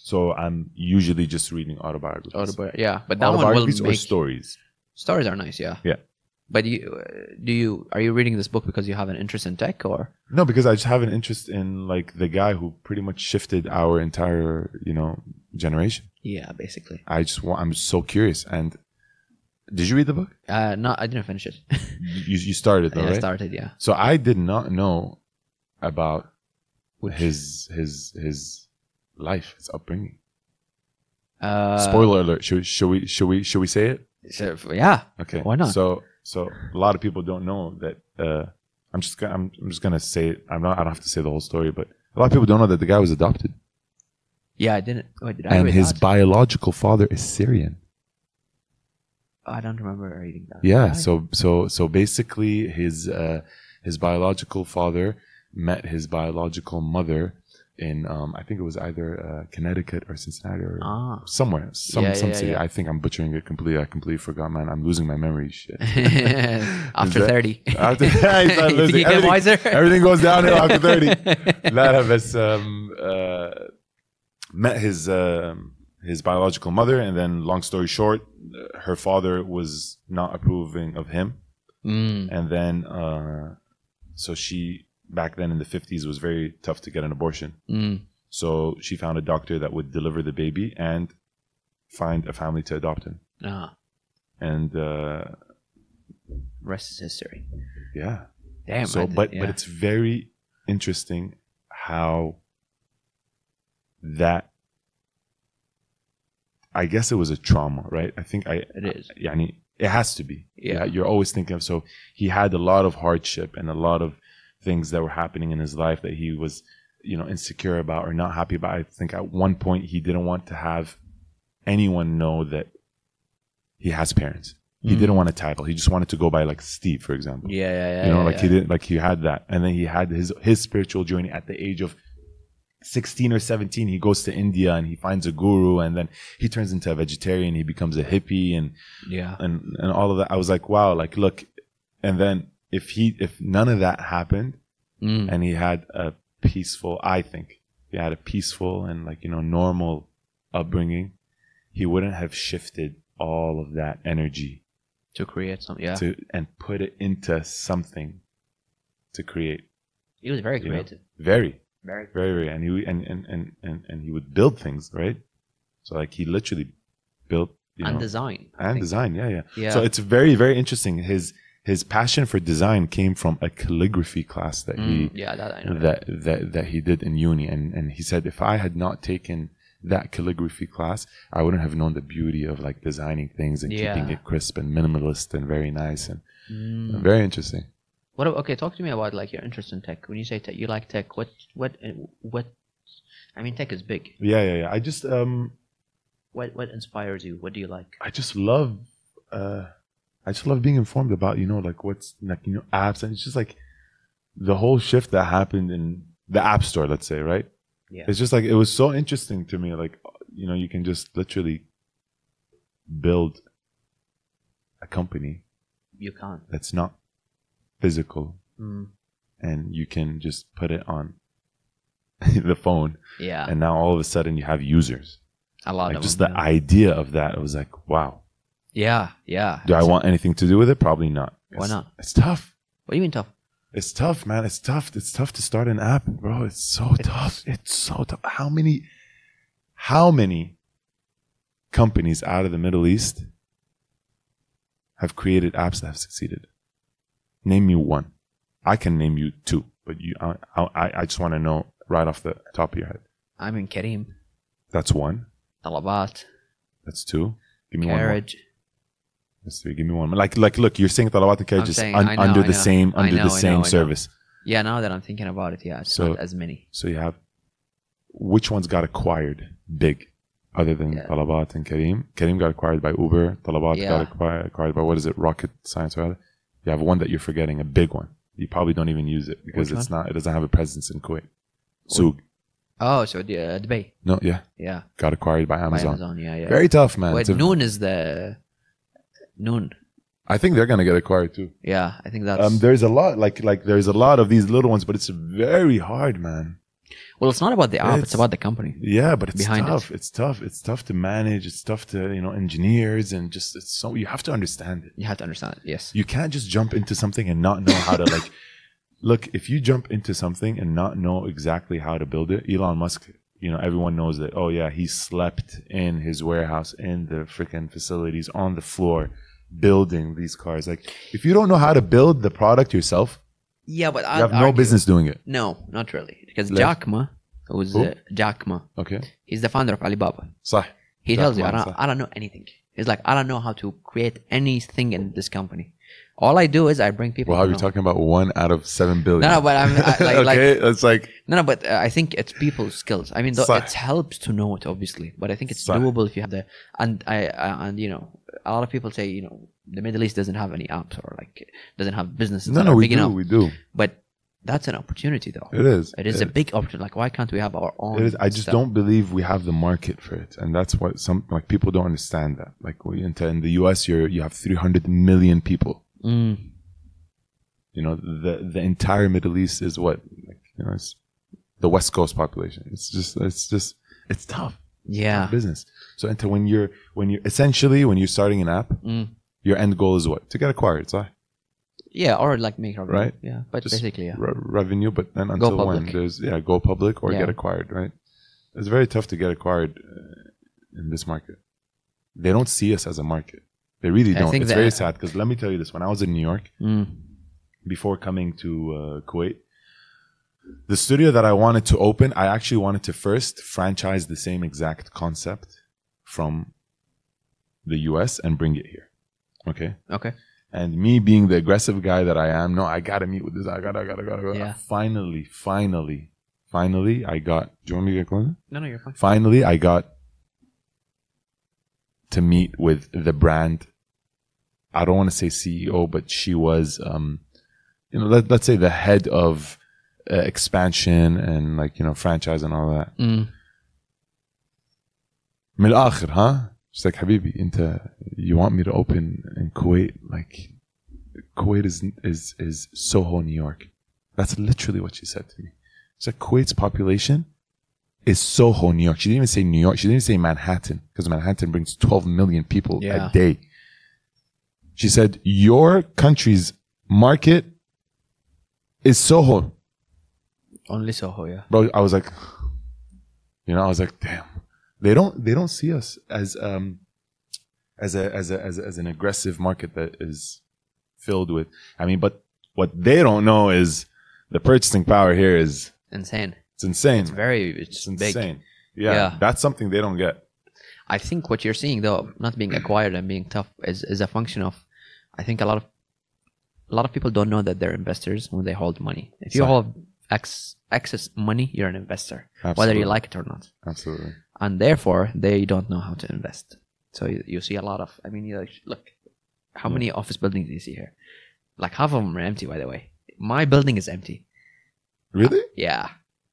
So I'm usually just reading autobiographies. autobi- yeah, but that one will autobiographies or make stories. stories are nice. Yeah. Yeah. But you do you are you reading this book because you have an interest in tech or No, because I just have an interest in like the guy who pretty much shifted our entire, you know, generation. yeah, basically. I just want. I'm so curious. And did you read the book? Uh, no, I didn't finish it. You you started though, I right? started. Yeah. So I did not know about Which- his his his life, his upbringing. Uh, Spoiler alert! Should, should we should we should we say it? yeah. Okay. Why not? So so a lot of people don't know that. Uh, I'm just gonna, I'm, I'm just gonna say it. I'm not. I don't have to say the whole story, but a lot of people don't know that the guy was adopted, Yeah, I didn't. Wait, did I and his biological father is Syrian. Oh, I don't remember reading that. Yeah. So so so basically, his uh, his biological father met his biological mother in um, I think it was either uh, Connecticut or Cincinnati or Ah. somewhere, some Yeah, some yeah, city. yeah. I think I'm butchering it completely. I completely forgot, man. I'm losing my memory. Shit. After that- thirty. After start You you get everything, wiser? everything goes downhill after 30. Lara بس um, uh, met his um, his biological mother, and then long story short, uh, her father was not approving of him, Mm, and then uh, so she back then in the 50s it was very tough to get an abortion. mm. So she found a doctor that would deliver the baby and find a family to adopt him. Ah, And uh, rest is history. yeah, Damn. so did- but yeah. but it's very interesting how that I guess it was a trauma, right? I think I it is. yani, it has to be. Yeah. You're always thinking of so he had a lot of hardship and a lot of things that were happening in his life that he was, you know, insecure about or not happy about. I think at one point he didn't want to have anyone know that he has parents. He Mm. didn't want a title. He just wanted to go by like Steve, for example Yeah, yeah, yeah. you know yeah, like yeah. he didn't like he had that and then he had his his spiritual journey at the age of 16 or 17 he goes to india and he finds a guru and then he turns into a vegetarian he becomes a hippie and Yeah. and and all of that i was like wow like look and then if he if none of that happened Mm. and he had a peaceful i think he had a peaceful and like you know normal upbringing he wouldn't have shifted all of that energy To create something Yeah. to and put it into something to create he was very you know? creative. very Very. very very and he and and and and, and he would build things right so like he literally built you and know design. I and think. design yeah yeah Yeah. so it's very very interesting his his passion for design came from a calligraphy class that Mm, he yeah, that I know. that that that he did in uni and and he said if i had not taken that calligraphy class i wouldn't have known the beauty of like designing things and keeping it crisp and minimalist and very nice and Mm. very interesting What? Okay, talk to me about like your interest in tech. When you say tech, you like tech. What? What? uh, What? I mean, tech is big. Yeah, yeah, yeah. I just um What? What inspires you? What do you like? I just love uh I just love being informed about, you know, like what's like you know, apps and it's just like the whole shift that happened in the app store, let's say, right? Yeah. It's just like it was so interesting to me. Like you know, you can just literally build a company You can't. that's not physical Mm. and you can just put it on the phone Yeah. and now all of a sudden you have users. a lot Like just them, the yeah. idea of that, I was like, wow. Yeah. Yeah. Do I want anything to do with it? Probably not. Why It's- not? It's tough. What do you mean tough? It's tough, man. It's tough. It's tough to start an app, bro. It's so tough. It's so tough. How many, how many companies out of the Middle East have created apps that have succeeded? Name me one. I can name you two, but you, I, I, I just want to know right off the top of your head. I mean, Careem, That's one. Talabat, That's two. Give me one more. Carriage. Three. Give me one. Like, like, look, you're saying Talabat and Carriage is under the same, under know, the same know. service. Yeah, now that I'm thinking about it, yeah, it's So- not as many. So you have which ones got acquired big other than Yeah. Talabat and Careem? Careem got acquired by Uber. Talabat Yeah. got acquired, acquired by what is it? Rocket Science rather. You have one that you're forgetting, a big one. You probably don't even use it because Which it's not. It doesn't have a presence in Kuwait. So. Oh, so the uh, Dubai. No, yeah, Yeah. got acquired by By Amazon. Amazon. Yeah, yeah. Very tough, man. Wait, Noon is the Noon. I think they're gonna get acquired too. Yeah, I think that's. Um, there's a lot like like there's a lot of these little ones, but it's very hard, man. well, it's not about the app; it's, it's- about the company. Yeah, but it's Behind it. tough. It's tough. It's tough to manage. It's tough to you know engineers and just it's so you have to understand it. You have to understand it. Yes. You can't just jump into something and not know how to like. Look, if you jump into something and not know exactly how to build it, Elon Musk, you know, everyone knows that. Oh yeah, he slept in his warehouse in the freaking facilities on the floor, building these cars. Like if you don't know how to build the product yourself, yeah, but I have no argue. business doing it. No, not really, because Left. Jack Ma, who's Who? uh, Jack Ma, okay, he's the founder of Alibaba. Sah. He Jack tells you, I don't, I don't know anything. He's like, I don't know how to create anything in this company. All I do is I bring people. Wow, you're talking about one out of seven billion. No, no but I'm I, like, okay. Like, it's like no, no, but uh, I think it's people's skills. I mean, though, it helps to know it obviously, but I think it's doable if you have the and I uh, and you know a lot of people say you know the Middle East doesn't have any apps or like doesn't have businesses. No, no, we do, enough. we do. But that's an opportunity though. It is. It is it a big opportunity. Like why can't we have our own? It is. I just stuff? don't believe we have the market for it, and that's what some like people don't understand that. Like in the U.S., you're you have 300 million people Mm, You know, the the entire Middle East is what you know, it's the West Coast population. It's just it's just it's tough yeah. business. So into when you're when you're essentially when you're starting an app, Mm. your end goal is what to get acquired, so Yeah, or like make revenue. Right. Yeah, but Just basically, yeah. re- revenue, but then until when there's yeah, go public or Yeah. get acquired, right? It's very tough to get acquired uh, in this market. They don't see us as a market. They really don't. think It's that- very sad because let me tell you this: when I was in New York Mm. before coming to uh, Kuwait, the studio that I wanted to open, I actually wanted to first franchise the same exact concept from the US and bring it here. Okay. Okay. And me being the aggressive guy that I am, no, I gotta meet with this. I gotta, I gotta, gotta, gotta. Yeah. Finally, finally, finally, I got. Do you want me to get closer? No, no, you're fine. Finally, I got to meet with the brand. I don't want to say CEO, but she was, um, you know, let, let's say the head of uh, expansion and like you know franchise and all that. Mm. من الآخر, huh? She's like, Habibi, انت, you want me to open in Kuwait? Like, Kuwait is is is Soho, New York. That's literally what she said to me. She's like, Kuwait's population is Soho, New York. She didn't even say New York. She didn't even say Manhattan because Manhattan brings 12 million people Yeah. a day. She said, your country's market is Soho. Only Soho, yeah. Bro, I was like, you know, I was like, damn. They don't, they don't see us as, um, as a, as a, as a, as an aggressive market that is filled with, I mean, but what they don't know is the purchasing power here is, Insane. it's insane. It's very, it's, It's insane. Yeah, Yeah. That's something they don't get. I think what you're seeing though, not being acquired and being tough, is is a function of, I think a lot of a lot of people don't know that they're investors when they hold money. If you hold ex- excess money, you're an investor, whether you like it or not. Absolutely. And therefore, they don't know how to invest. So you, you see a lot of, I mean, you like, look, how many office buildings do you see here? Like half of them are empty, by the way. My building is empty. Really? Yeah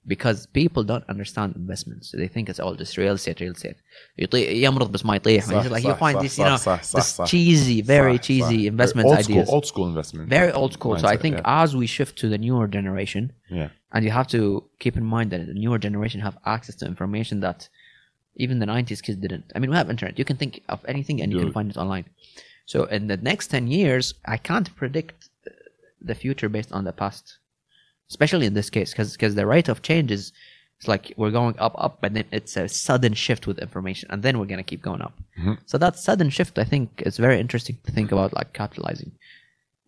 Because people don't understand investments. They think it's all just real estate, real estate. يطيح يمرض بس ما يطيح. صح, like you صح, find صح, this, you صح, know, صح, صح, this صح. cheesy, very صح, cheesy صح. investment old ideas. School, old school investment. very old school. so I mindset, think yeah. as we shift to the newer generation, Yeah. and you have to keep in mind that the newer generation have access to information that even the 90s kids didn't. I mean, we have internet. You can think of anything and you can Dude. find it online. So in the next 10 years, I can't predict uh, the future based on the past, especially in this case, because the rate of change is it's like we're going up, up, but then it's a sudden shift with information, and then we're gonna keep going up. Mhm. So that sudden shift, I think, is very interesting to think about, like capitalizing.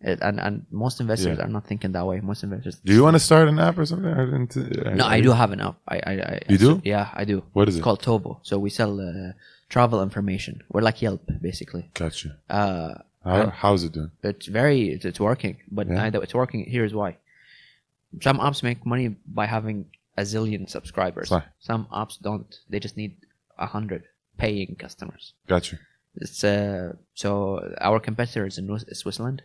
It, and and most investors Yeah. are not thinking that way. Most investors. Do you want to start an app or something? Or into, No, I do have an app. I, I, I You do? Yeah, I do. What is it's it? called Tobo. So we sell uh, travel information. We're like Yelp, basically. Gotcha. Uh, How, how's it doing? it's very, it's, it's working. But Yeah. neither it's working. Here's why. Some apps make money by having a zillion subscribers. Some apps don't. They just need a hundred paying customers. Gotcha. It's uh, so our competitors in Switzerland,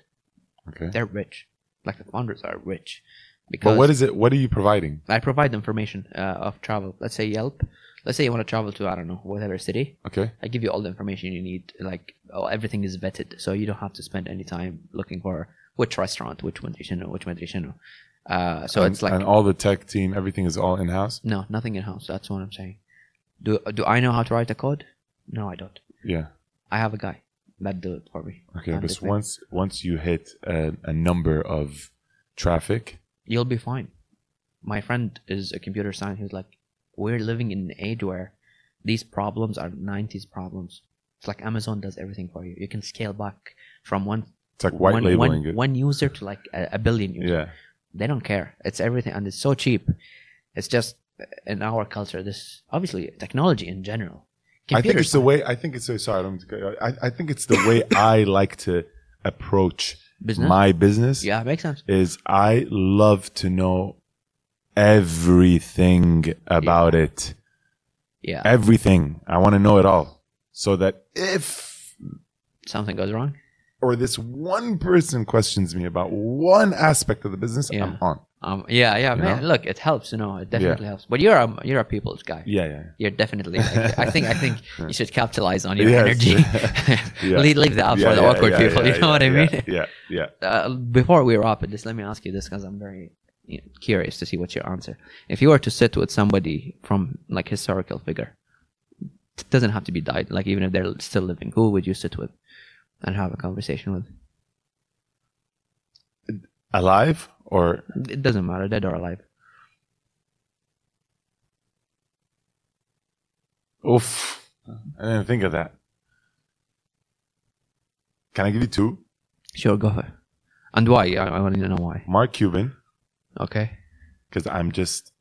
Okay. they're rich. Like the founders are rich. Because But what is it? What are you providing? I provide information uh, of travel. Let's say Yelp. Let's say you want to travel to I don't know whatever city. Okay. I give you all the information you need. Like oh, everything is vetted, so you don't have to spend any time looking for which restaurant, which nutrition, which nutrition. Uh, so and, it's like and all the tech team, everything is all in house. no, nothing in house. That's what I'm saying. Do do I know how to write a code? No, I don't. Yeah. I have a guy that do it for me. Okay. But once once you hit a, a number of traffic, you'll be fine. My friend is a computer scientist. He's like, we're living in an age where these problems are 90s problems. It's like Amazon does everything for you. You can scale back from one it's like white one, labeling one, it. one user to like a, a billion users. yeah. They don't care. It's everything, and it's so cheap. It's just uh, in our culture. This obviously technology in general. I think it's the way. I think it's so sorry. I, don't mean to cut you off. I, I think it's the way I like to approach business. my business. yeah, makes sense. Is I love to know everything about it. Yeah, Everything. I want to know it all, so that if something goes wrong. Or this one person questions me about one aspect of the business, Yeah. I'm on. Um, yeah, yeah, You man. know? Look, it helps. You know, it definitely helps. But you're a you're a people's guy. Yeah, yeah. You're definitely. Like, I think I think you should capitalize on your Yes. energy. Yeah. leave, leave that yeah, for the yeah, awkward yeah, people. yeah, you know yeah, what I yeah, mean? Yeah, yeah. Uh, before we wrap it, just let me ask you this because I'm very you know, curious to see what your answer. If you were to sit with somebody from like historical figure, it doesn't have to be died. Like even if they're still living, who would you sit with and have a conversation with? Alive or It doesn't matter, dead or alive. oof. I didn't think of that. Can I give you two? Sure, go ahead. And why? I, I want to know why. Mark Cuban, Okay. because I'm just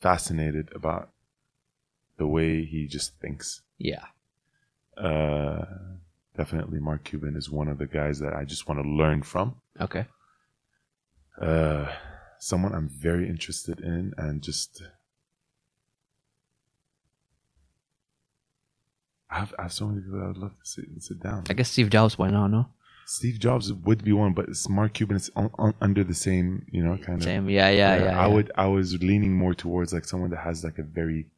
fascinated about the way he just thinks. Yeah. Uh, definitely, Mark Cuban is one of the guys that I just want to learn from. Okay. Uh, someone I'm very interested in, and just I have, I have so many people I would love to sit and sit down. I guess Steve Jobs. Why not? No. Steve Jobs would be one, but it's Mark Cuban. is on, on, under the same, you know, kind of. Same. Yeah. Yeah. Yeah. I yeah. would. I was leaning more towards like someone that has like a very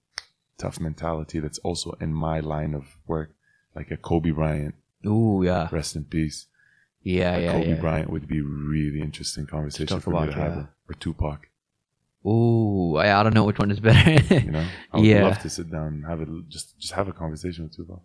tough mentality. That's also in my line of work, like a Kobe Bryant. Ooh. Yeah. Rest in peace. Yeah. A Yeah. Kobe yeah. Bryant would be really interesting conversation talk for me to have, yeah. or Tupac. Oh, I, I don't know which one is better. You know, I would Yeah. love to sit down and have a just just have a conversation with Tupac.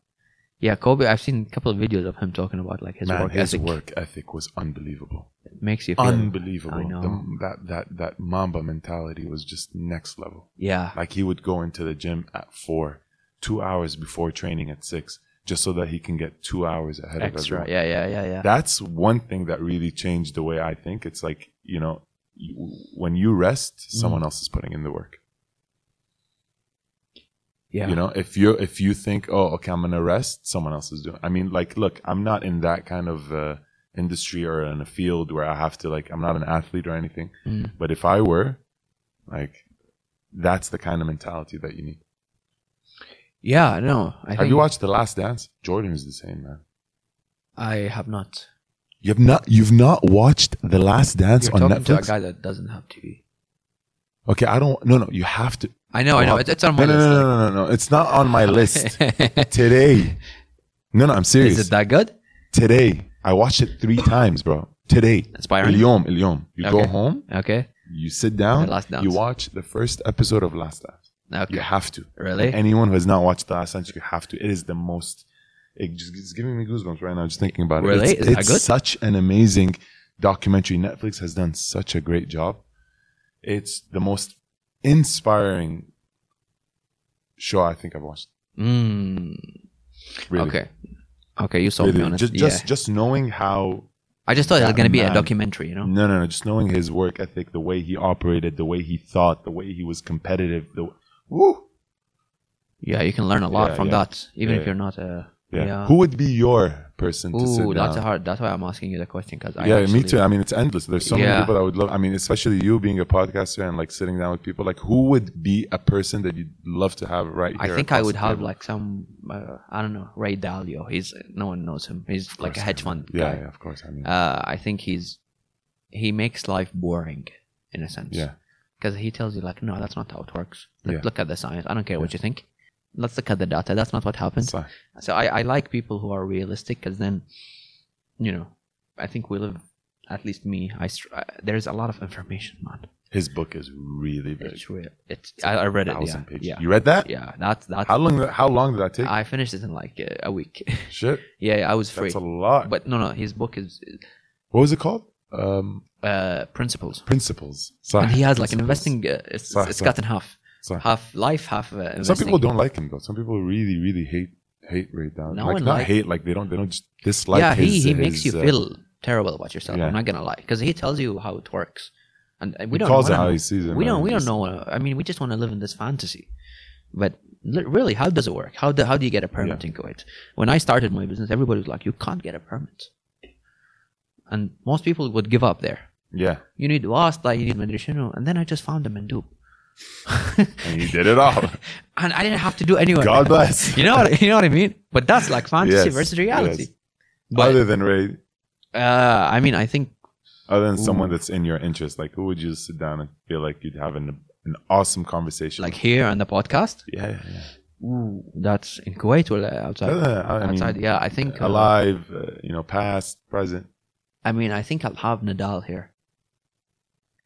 yeah. Kobe. I've seen a couple of videos of him talking about like his Man, work his ethic. work ethic was unbelievable. It makes you feel. Unbelievable. I know. The- that that that Mamba mentality was just next level. yeah. Like he would go into the gym at four, two hours before training at six, just so that he can get two hours ahead of Extra. everyone. Yeah. Yeah. Yeah. Yeah. That's one thing that really changed the way I think. It's like you know, when you rest, Mm. someone else is putting in the work. yeah. You know, if you if you think, oh, okay, I'm gonna rest, someone else is doing. I mean, like, look, I'm not in that kind of uh, industry or in a field where I have to like I'm not an athlete or anything. Mm. But if I were, like, that's the kind of mentality that you need. Yeah, no. I Have you watched The Last Dance? Jordan is the same man. I have not. You have not. You've not watched The Last Dance You're on talking to a guy that doesn't have TV. Okay, I don't. No, no. You have to. I know, I know. It's, it's on No, my no, no, list. no, no, no, no. It's not on my list today. No, no. I'm serious. Is it that good? today, I watched it three times, bro. Today. Inspiring. Ilyom, Ilyom. You go home. Okay. You sit down. The Last Dance. You watch the first episode of Last Dance. Okay. You have to. Really? Anyone who has not watched The Last Dance, you have to. It is the most. It just, it's giving me goosebumps right now just thinking about it. Really? It's, Is it's good? such an amazing documentary. Netflix has done such a great job. It's the most inspiring show I think I've watched. Mm. Really. Okay. Okay, you sold Really. me on it. Just, yeah. just, just knowing how I just thought it was going to be a documentary, you know? No, no, no. Just knowing his work ethic, the way he operated, the way he thought, the way he was competitive. The woo, Yeah, you can learn a lot Yeah, from yeah. that, even Yeah, if you're not a. yeah. Yeah. Who would be your person to sit Ooh, that's down? a hard. That's why I'm asking you the question because I. yeah, actually, me too. I mean, it's endless. There's so many people I would love. I mean, especially you being a podcaster and like sitting down with people. Like, who would be a person that you'd love to have right I think I would the have table? like some. Uh, I don't know, Ray Dalio. He's no one knows him. He's like a course, hedge I fund Yeah, guy. yeah, of course. I mean, Uh, I think he's he makes life boring in a sense. yeah, because he tells you like, no, that's not how it works. Look, Yeah. look at the science. I don't care what you think. Let's look at the data. That's not what happens. So- So I, I like people who are realistic because then, you know, I think we live. At least me, I str- there's a lot of information, man. his book is really big. It's real. It's I, I read it. Yeah, Thousand pages. yeah, You read that? yeah. That's that's. How long? How long did that take? I finished it in like uh, a week. Shit, yeah, yeah, I was free. that's a lot. But no, no, his book is what was it called? Um, uh, principles, principles. and he has like an investing. Uh, it's Sorry, it's sorry. cut in half, half life, half uh, investing. Some people don't like him though. Some people really, really hate hate Ray Dalio. No like one not like- hate, like they don't they don't just dislike. yeah, he his, he makes his, you uh, feel terrible about yourself. yeah. I'm not gonna lie, because he tells you how it works, and uh, we He don't. calls it wanna how he sees it. we don't. We don't know. I mean, we just want to live in this fantasy. But really, how does it work? How do how do you get a permit Yeah. in Kuwait? When I started my business, everybody was like, "You can't get a permit," and most people would give up there. Yeah, You need wasta, you need medrishino, and then I just found a mandub, and he did it all. and I didn't have to do anyone. God bless. You know what you know what I mean? But that's like fantasy Yes, versus reality. yes. But other than Ray, uh, I mean, I think other than someone that's in your interest, like who would you sit down and feel like you'd have an an awesome conversation? like here on the podcast. with? yeah, yeah, Ooh, that's in Kuwait or outside? yeah. Uh, I mean, outside, yeah. I think uh, alive, uh, you know, past, present. I mean, I think I'll have Nadal here.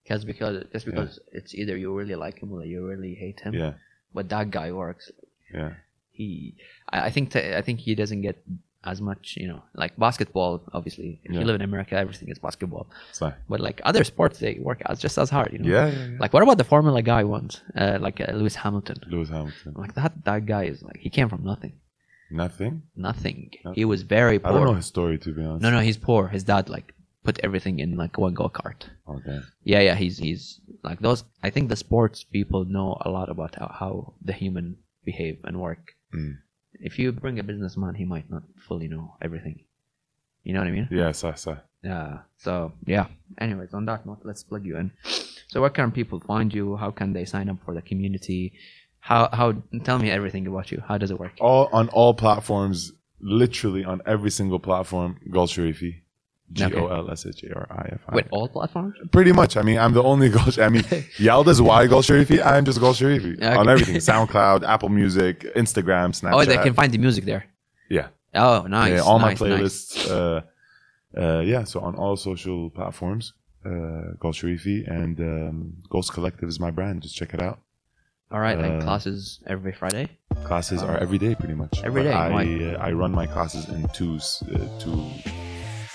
Because because just because it's either you really like him or you really hate him. Yeah, But that guy works. yeah, He, I, I think t- I think he doesn't get as much. You know, like basketball. Obviously, if Yeah. you live in America, everything is basketball. so, But like other sports, they work as just as hard. You know. yeah, yeah, yeah. Like what about the Formula guy ones? Uh, like uh, Lewis Hamilton. Lewis Hamilton. Like that that guy is like he came from nothing. Nothing. Nothing. No. He was very poor. I don't know his story to be honest. No, no, he's poor. His dad like put everything in like one go kart. Damn. Yeah, yeah, he's he's like those. I think the sports people know a lot about how, how the human behave and work. Mm. If you bring a businessman, he might not fully know everything. You know what I mean? Yeah, so, so. Yeah. So yeah. Anyways, on that note, let's plug you in. So where can people find you? How can they sign up for the community? How how tell me everything about you. How does it work? all on all platforms, literally on every single platform. Golsharifi, G O L S H A R I F I. With all platforms? Pretty much. I mean, I'm the only Gol. I mean, Yalda's why Golsharifi. I'm just Golsharifi Okay. on everything: SoundCloud, Apple Music, Instagram, Snapchat. Oh, they can find the music there. Yeah, Oh, nice. yeah. All nice, my nice. playlists. Uh, uh, yeah, so on all social platforms, uh, Golsharifi and um, GolsCollective is my brand. Just check it out. All right, and Uh, classes every Friday. Classes are every day, pretty much. Every But day, I why? uh, I run my classes in two s- uh, two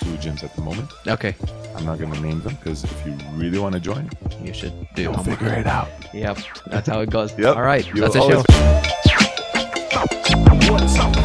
two gyms at the moment. Okay, I'm not gonna name them because if you really want to join, you should do your you'll homework. figure it out. Yep, that's how it goes. Yep. All right, You'll that's the show. always- What's up?